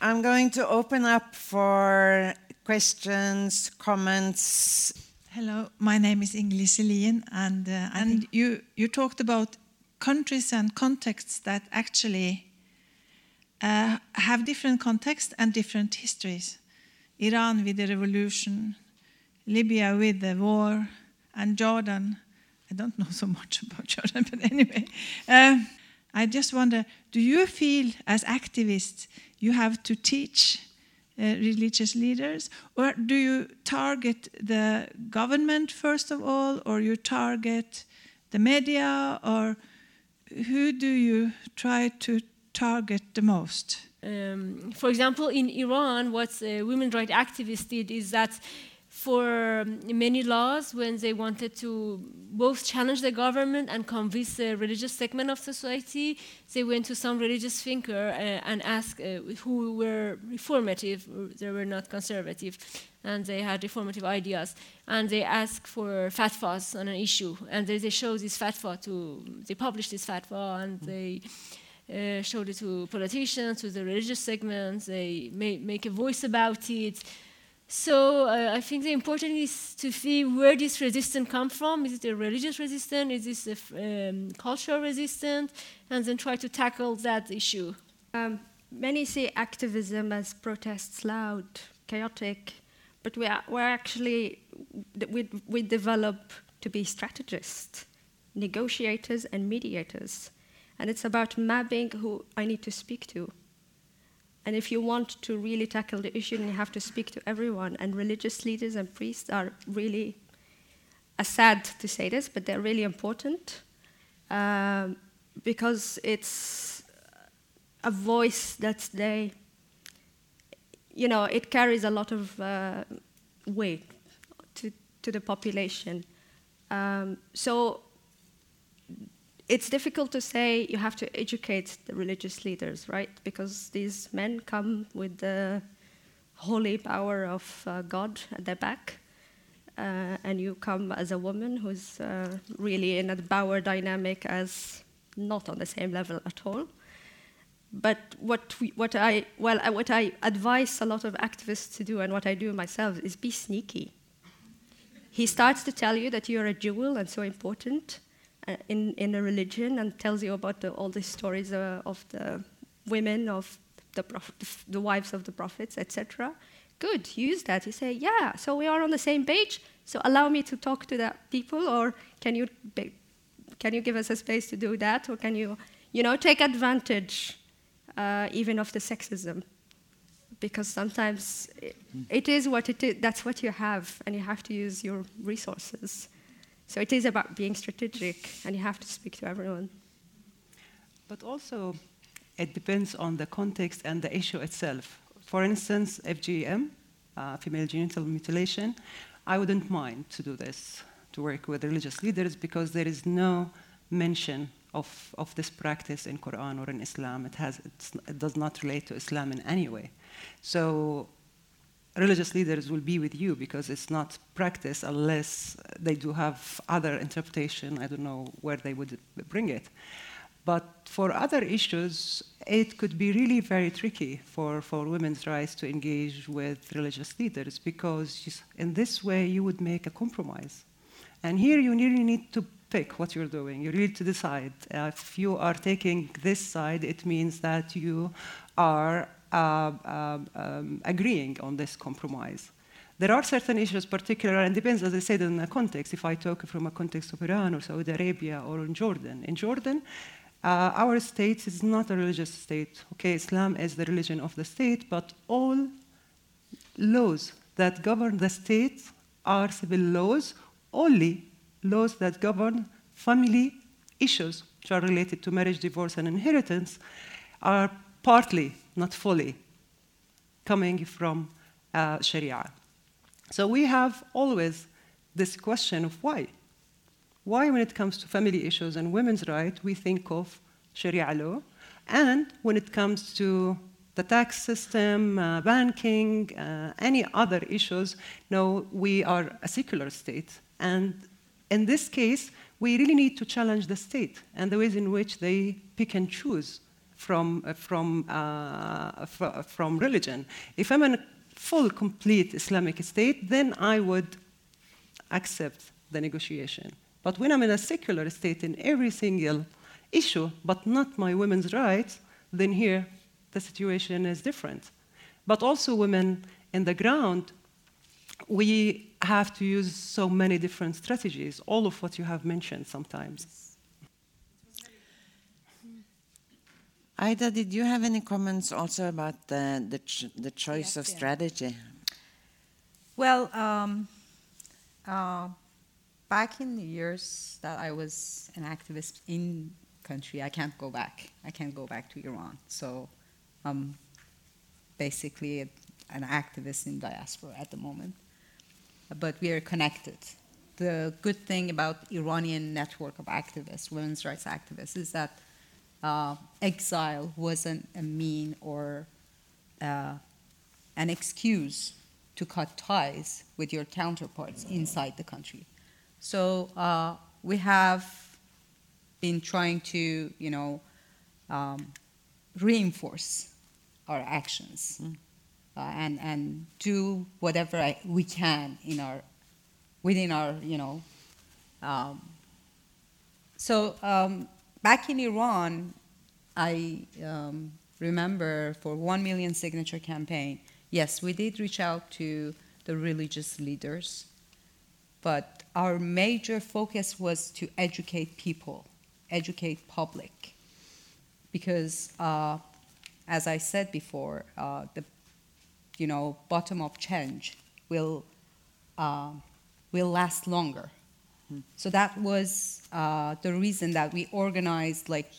I'm going to open up for questions, comments. Hello, my name is Ingrid Selin, and uh, I think you, you talked about countries and contexts that actually uh, have different contexts and different histories. Iran with the revolution, Libya with the war, and Jordan. I don't know so much about Jordan, but anyway. Uh, I just wonder do you feel, as activists, you have to teach uh, religious leaders, or do you target the government first of all, or you target the media, or who do you try to target the most? Um, for example, in Iran, what uh, women rights activists did is that for um, many laws, when they wanted to both challenge the government and convince the religious segment of society, they went to some religious thinker uh, and asked uh, who were reformative, they were not conservative, and they had reformative ideas. And they asked for fatwas on an issue, and they, they showed this fatwa to, they published this fatwa, and they uh, showed it to politicians, to the religious segments, they may, make a voice about it. So uh, I think the important is to see where this resistance comes from. Is it a religious resistance? Is this a um, cultural resistance? And then try to tackle that issue. Um, many see activism as protests loud, chaotic, but we are, we're actually, we, we develop to be strategists, negotiators, and mediators. And it's about mapping who I need to speak to. And if you want to really tackle the issue, then you have to speak to everyone. And religious leaders and priests are really, sad to say this, but they're really important um, because it's a voice that they, you know, it carries a lot of uh, weight to, to the population. Um, so it's difficult to say you have to educate the religious leaders, right? Because these men come with the holy power of uh, God at their back. Uh, and you come as a woman who's uh, really in a power dynamic as not on the same level at all. But what, we, what, I, well, uh, what I advise a lot of activists to do, and what I do myself, is be sneaky. He starts to tell you that you're a jewel and so important, in, in a religion and tells you about the, all the stories uh, of the women, of the, prophet, the wives of the prophets, etc. Good, use that. You say, yeah, so we are on the same page, so allow me to talk to that people, or can you, can you give us a space to do that, or can you, you know, take advantage uh, even of the sexism? Because sometimes it, it is what it is, that's what you have, and you have to use your resources. So it is about being strategic, and you have to speak to everyone. But also, it depends on the context and the issue itself. For instance, FGM, uh, female genital mutilation, I wouldn't mind to do this, to work with religious leaders, because there is no mention of, of this practice in Quran or in Islam. It, has, it does not relate to Islam in any way. So religious leaders will be with you because it's not practice unless they do have other interpretation. I don't know where they would bring it. But for other issues, it could be really very tricky for, for women's rights to engage with religious leaders because in this way you would make a compromise. And here you really need to pick what you're doing. You need to decide. If you are taking this side, it means that you are um, um, agreeing on this compromise. There are certain issues, particular, and depends, as I said, in the context. If I talk from a context of Iran or Saudi Arabia or in Jordan, in Jordan, uh, our state is not a religious state. Okay, Islam is the religion of the state, but all laws that govern the state are civil laws, only laws that govern family issues, which are related to marriage, divorce, and inheritance, are partly, not fully, coming from uh, Sharia. So we have always this question of why. Why, when it comes to family issues and women's rights, we think of Sharia law, and when it comes to the tax system, uh, banking, uh, any other issues, no, we are a secular state. And in this case, we really need to challenge the state and the ways in which they pick and choose from, uh, from, uh, fr from religion. If I'm in a full, complete Islamic state, then I would accept the negotiation. But when I'm in a secular state in every single issue, but not my women's rights, then here the situation is different. But also, women in the ground, we have to use so many different strategies, all of what you have mentioned sometimes. Aida, did you have any comments also about the, the, ch the choice yes, of yeah. strategy? Well, um, uh, back in the years that I was an activist in country. I can't go back. I can't go back to Iran. So I'm basically an activist in diaspora at the moment. But we are connected. The good thing about Iranian network of activists, women's rights activists, is that uh, exile wasn't a mean or uh, an excuse to cut ties with your counterparts inside the country. So uh, we have been trying to, you know, um, reinforce our actions mm. uh, and and do whatever I, we can in our within our, you know. Um, so um, back in Iran, I um, remember for one million signature campaign yes, we did reach out to the religious leaders, but our major focus was to educate people, educate public, because uh, as I said before, uh, the you know bottom-up change will uh, will last longer. So that was uh, the reason that we organized like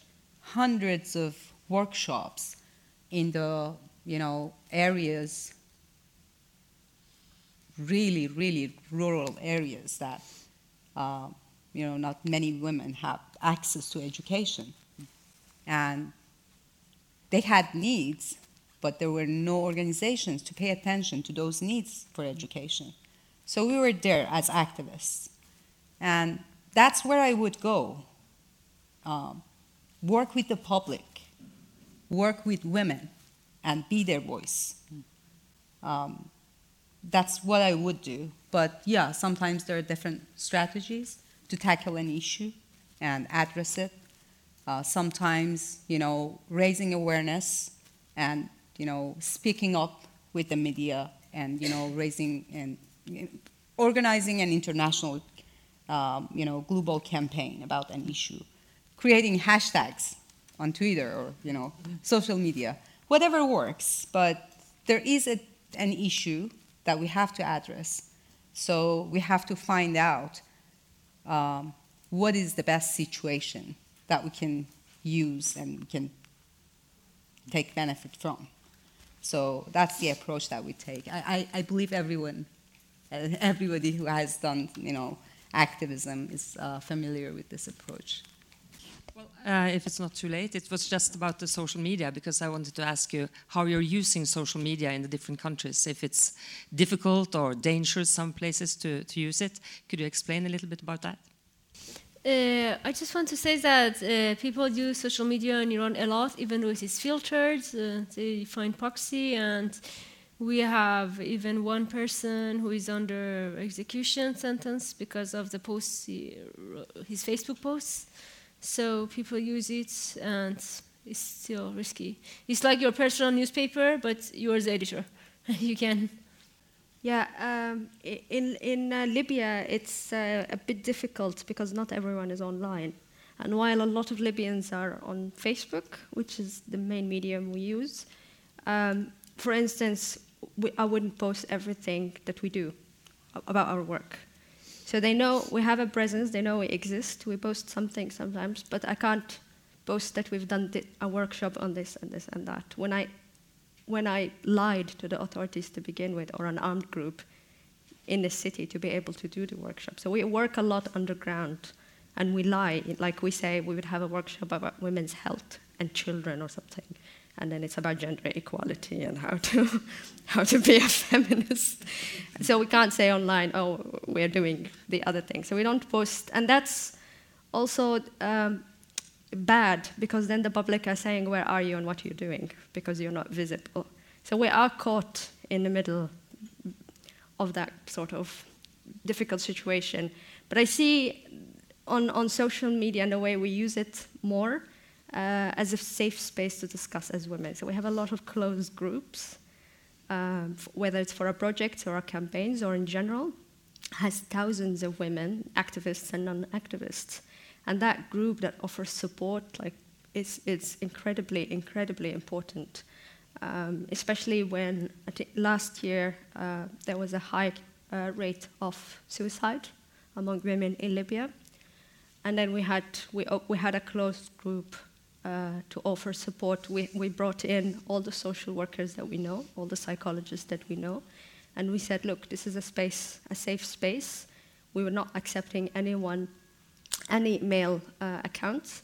hundreds of workshops in the you know, areas, really, really rural areas that, uh, you know, not many women have access to education. And they had needs, but there were no organizations to pay attention to those needs for education. So we were there as activists. And that's where I would go. Um, work with the public, work with women, and be their voice. Um, that's what I would do. But yeah, sometimes there are different strategies to tackle an issue and address it. Uh, sometimes, you know, raising awareness and, you know, speaking up with the media and, you know, raising and organizing an international, um, you know, global campaign about an issue. Creating hashtags on Twitter or, you know, social media whatever works, but there is a, an issue that we have to address. So we have to find out um, what is the best situation that we can use and can take benefit from. So that's the approach that we take. I, I, I believe everyone, everybody who has done, you know, activism is uh, familiar with this approach. Well, uh, if it's not too late, it was just about the social media because I wanted to ask you how you're using social media in the different countries. If it's difficult or dangerous some places to, to use it, could you explain a little bit about that? Uh, I just want to say that uh, people use social media in Iran a lot, even though it is filtered. Uh, they find proxy, and we have even one person who is under execution sentence because of the posts, he, his Facebook posts. So people use it, and it's still risky. It's like your personal newspaper, but you're the editor. you can. Yeah, um, in in uh, Libya, it's uh, a bit difficult because not everyone is online. And while a lot of Libyans are on Facebook, which is the main medium we use, um, for instance, we, I wouldn't post everything that we do about our work. So they know we have a presence, they know we exist. We post something sometimes, but I can't post that we've done a workshop on this and this and that. When I, when I lied to the authorities to begin with, or an armed group in the city to be able to do the workshop. So we work a lot underground and we lie. Like we say, we would have a workshop about women's health and children or something and then it's about gender equality and how to how to be a feminist. So we can't say online, oh, we're doing the other thing. So we don't post, and that's also um, bad because then the public are saying, where are you and what are you doing? Because you're not visible. So we are caught in the middle of that sort of difficult situation. But I see on, on social media and the way we use it more, uh, as a safe space to discuss as women. So we have a lot of closed groups, um, whether it's for our projects or our campaigns or in general, has thousands of women, activists and non-activists. And that group that offers support, like, is, it's incredibly, incredibly important. Um, especially when last year uh, there was a high uh, rate of suicide among women in Libya. and then we had we we had a closed group uh, to offer support. We we brought in all the social workers that we know, all the psychologists that we know, and we said, look, this is a space, a safe space. We were not accepting anyone, any male uh, accounts,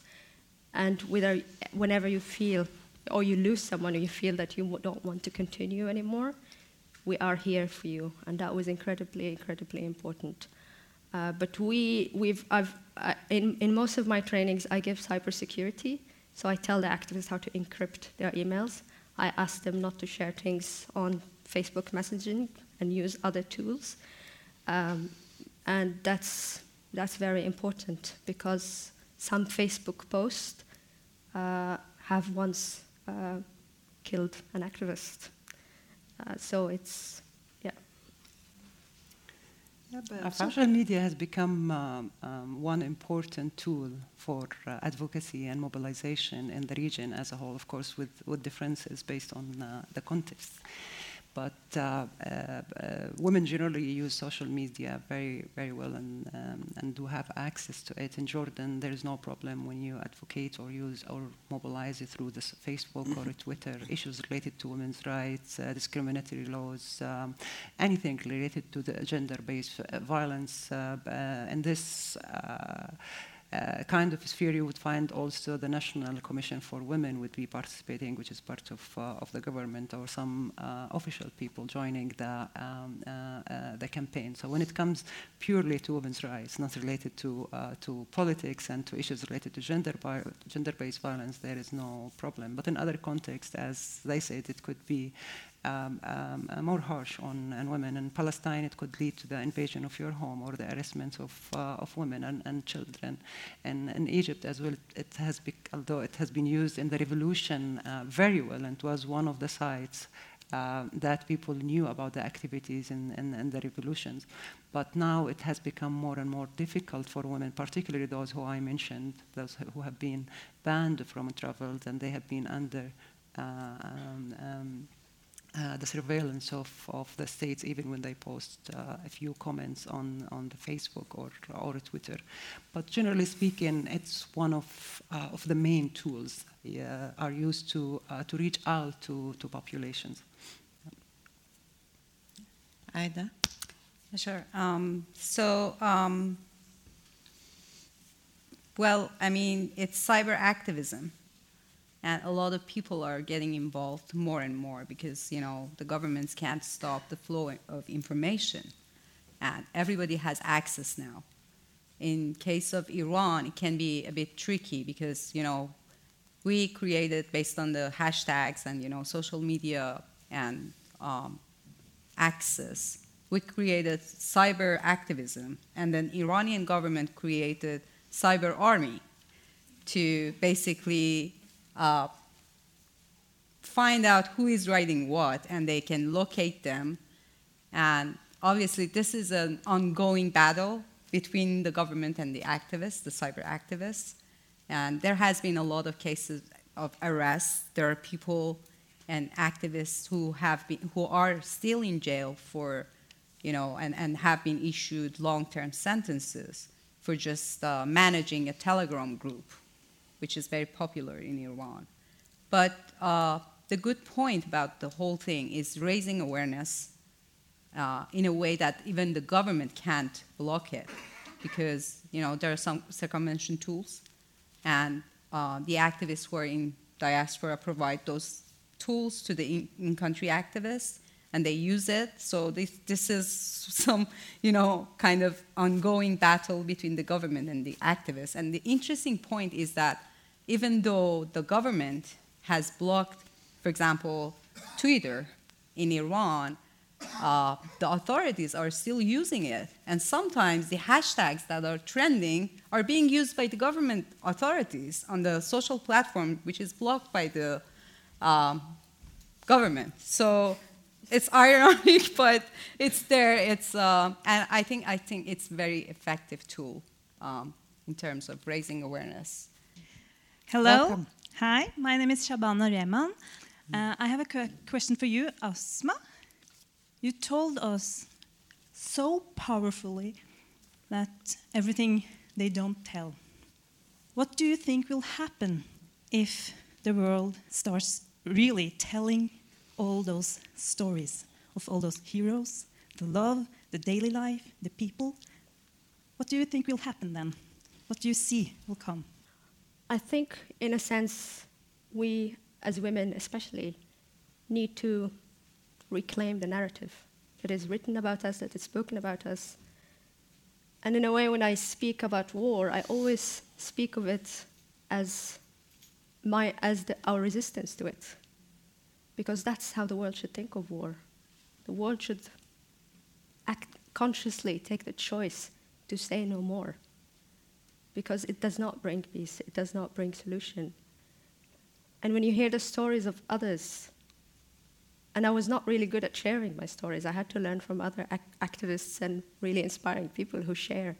and whether, whenever you feel or you lose someone or you feel that you don't want to continue anymore, we are here for you, and that was incredibly, incredibly important. Uh, but we, we've, I've, uh, in, in most of my trainings, I give cybersecurity, so I tell the activists how to encrypt their emails. I ask them not to share things on Facebook messaging and use other tools. Um, and that's, that's very important because some Facebook posts uh, have once uh, killed an activist. Uh, so it's, yeah. Social media has become um, um, one important tool for uh, advocacy and mobilization in the region as a whole, of course, with, with differences based on uh, the context. But uh, uh, uh, women generally use social media very, very well and, um, and do have access to it. In Jordan, there is no problem when you advocate or use or mobilize it through this Facebook or Twitter, issues related to women's rights, uh, discriminatory laws, um, anything related to the gender-based violence. Uh, and this uh, kind of sphere, you would find also the National Commission for Women would be participating, which is part of, uh, of the government, or some uh, official people joining the, um, uh, uh, the campaign. So when it comes purely to women's rights, not related to, uh, to politics and to issues related to gender gender-based violence, there is no problem. But in other contexts, as they said, it could be um, um, more harsh on, on, women. In Palestine, it could lead to the invasion of your home or the arrestment of, uh, of women and, and children. And in Egypt as well, it, it has be, although it has been used in the revolution uh, very well and was one of the sites uh, that people knew about the activities in, the revolutions. But now it has become more and more difficult for women, particularly those who I mentioned, those who have been banned from travel and they have been under uh, um, um, uh, the surveillance of, of the states, even when they post uh, a few comments on, on the Facebook or, or Twitter. But generally speaking, it's one of, uh, of the main tools are used to, uh, to reach out to, to populations. Aida? Sure. Um, so, um, well, I mean, it's cyber activism and a lot of people are getting involved more and more because you know the governments can't stop the flow of information. And everybody has access now. In case of iran it can be a bit tricky because you know we created based on the hashtags and you know social media and um, access. We created cyber activism and then iranian government created cyber army to basically uh, find out who is writing what, and they can locate them. And obviously, this is an ongoing battle between the government and the activists, the cyber activists. And there has been a lot of cases of arrests. There are people and activists who have been, who are still in jail for, you know, and, and have been issued long-term sentences for just uh, managing a Telegram group which is very popular in Iran. But uh, the good point about the whole thing is raising awareness uh, in a way that even the government can't block it because you know there are some circumvention tools and uh, the activists who are in diaspora provide those tools to the in-country activists and they use it. So this, this is some, you know, kind of ongoing battle between the government and the activists. And the interesting point is that even though the government has blocked, for example, Twitter in Iran, uh, the authorities are still using it. And sometimes the hashtags that are trending are being used by the government authorities on the social platform, which is blocked by the um, government. So it's ironic, but it's there. It's, uh, and I think, I think it's a very effective tool um, in terms of raising awareness. Hello. Welcome. Hi, my name is Shabana Rehman. Uh, I have a question for you, Asma. You told us so powerfully that everything they don't tell. What do you think will happen if the world starts really telling all those stories of all those heroes, the love, the daily life, the people? What do you think will happen then? What do you see will come? I think, in a sense, we as women, especially, need to reclaim the narrative that is written about us, that is spoken about us. And in a way, when I speak about war, I always speak of it as, my, as the, our resistance to it. Because that's how the world should think of war. The world should act consciously, take the choice to say no more. Because it does not bring peace, it does not bring solution. And when you hear the stories of others, and I was not really good at sharing my stories. I had to learn from other ac- activists and really inspiring people who share,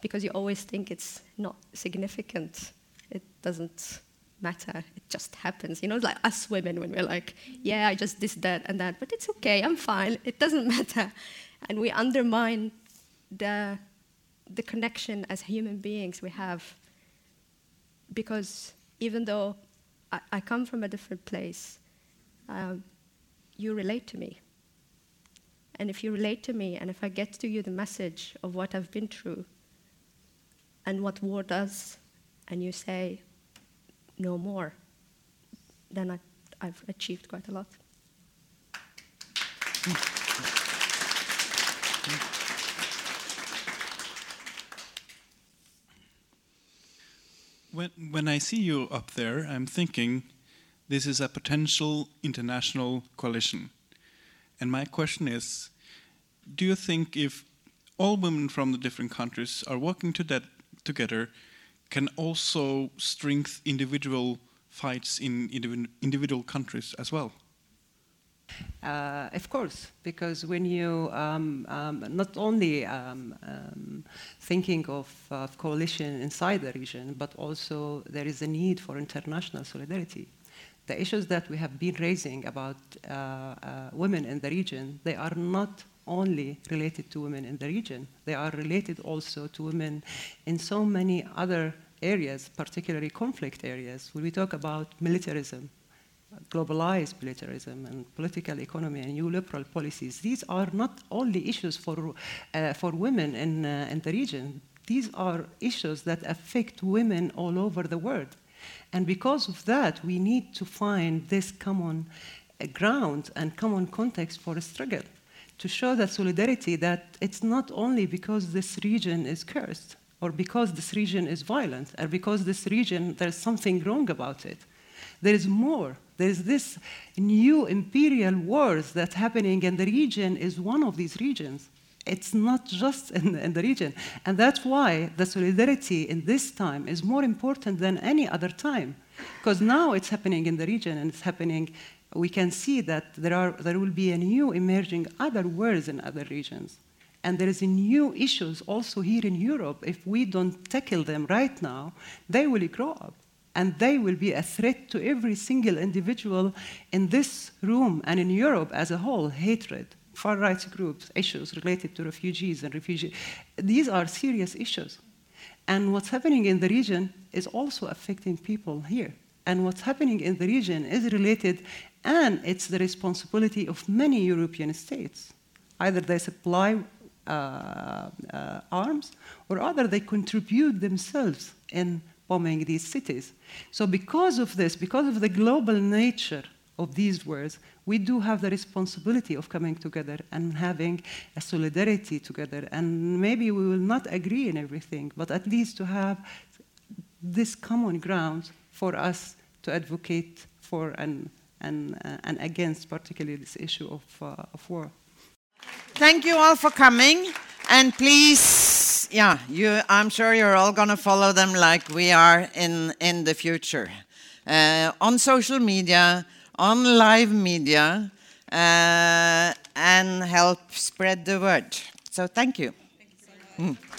because you always think it's not significant. It doesn't matter. It just happens. You know, like us women when we're like, yeah, I just did that and that, but it's okay. I'm fine. It doesn't matter, and we undermine the the connection as human beings we have. Because even though I, I come from a different place. Um, you relate to me. And if you relate to me, and if I get to you the message of what I've been through and what war does, and you say, no more, then I, I've achieved quite a lot. When, when I see you up there, I'm thinking this is a potential international coalition. And my question is do you think if all women from the different countries are working to that, together, can also strengthen individual fights in individual countries as well? Uh, of course, because when you um, um, not only um, um thinking of, of coalition inside the region, but also there is a need for international solidarity the issues that we have been raising about uh, uh, women in the region, they are not only related to women in the region, they are related also to women in so many other areas, particularly conflict areas. When we talk about militarism, globalized militarism and political economy and neoliberal policies, these are not only issues for, uh, for women in, uh, in the region. These are issues that affect women all over the world. And because of that, we need to find this common uh, ground and common context for a struggle to show that solidarity that it's not only because this region is cursed or because this region is violent or because this region there's something wrong about it. There is more. There's this new imperial wars that's happening, and the region is one of these regions. It's not just in, in, the region. And that's why the solidarity in this time is more important than any other time. Because now it's happening in the region and it's happening, we can see that there, are, there will be a new emerging other wars in other regions. And there is a new issues also here in Europe. If we don't tackle them right now, they will grow up. And they will be a threat to every single individual in this room and in Europe as a whole, hatred far right groups, issues related to refugees and refugees. These are serious issues. And what's happening in the region is also affecting people here. And what's happening in the region is related, and it's the responsibility of many European states. Either they supply uh, uh, arms, or other they contribute themselves in bombing these cities. So, because of this, because of the global nature of these words, we do have the responsibility of coming together and having a solidarity together. And maybe we will not agree in everything, but at least to have this common ground for us to advocate for and, and, uh, and against, particularly this issue of, uh, of war. Thank you all for coming. And please, yeah, you, I'm sure you're all going to follow them like we are in, in the future. Uh, on social media, on live media uh, and help spread the word. So thank you. Thank you so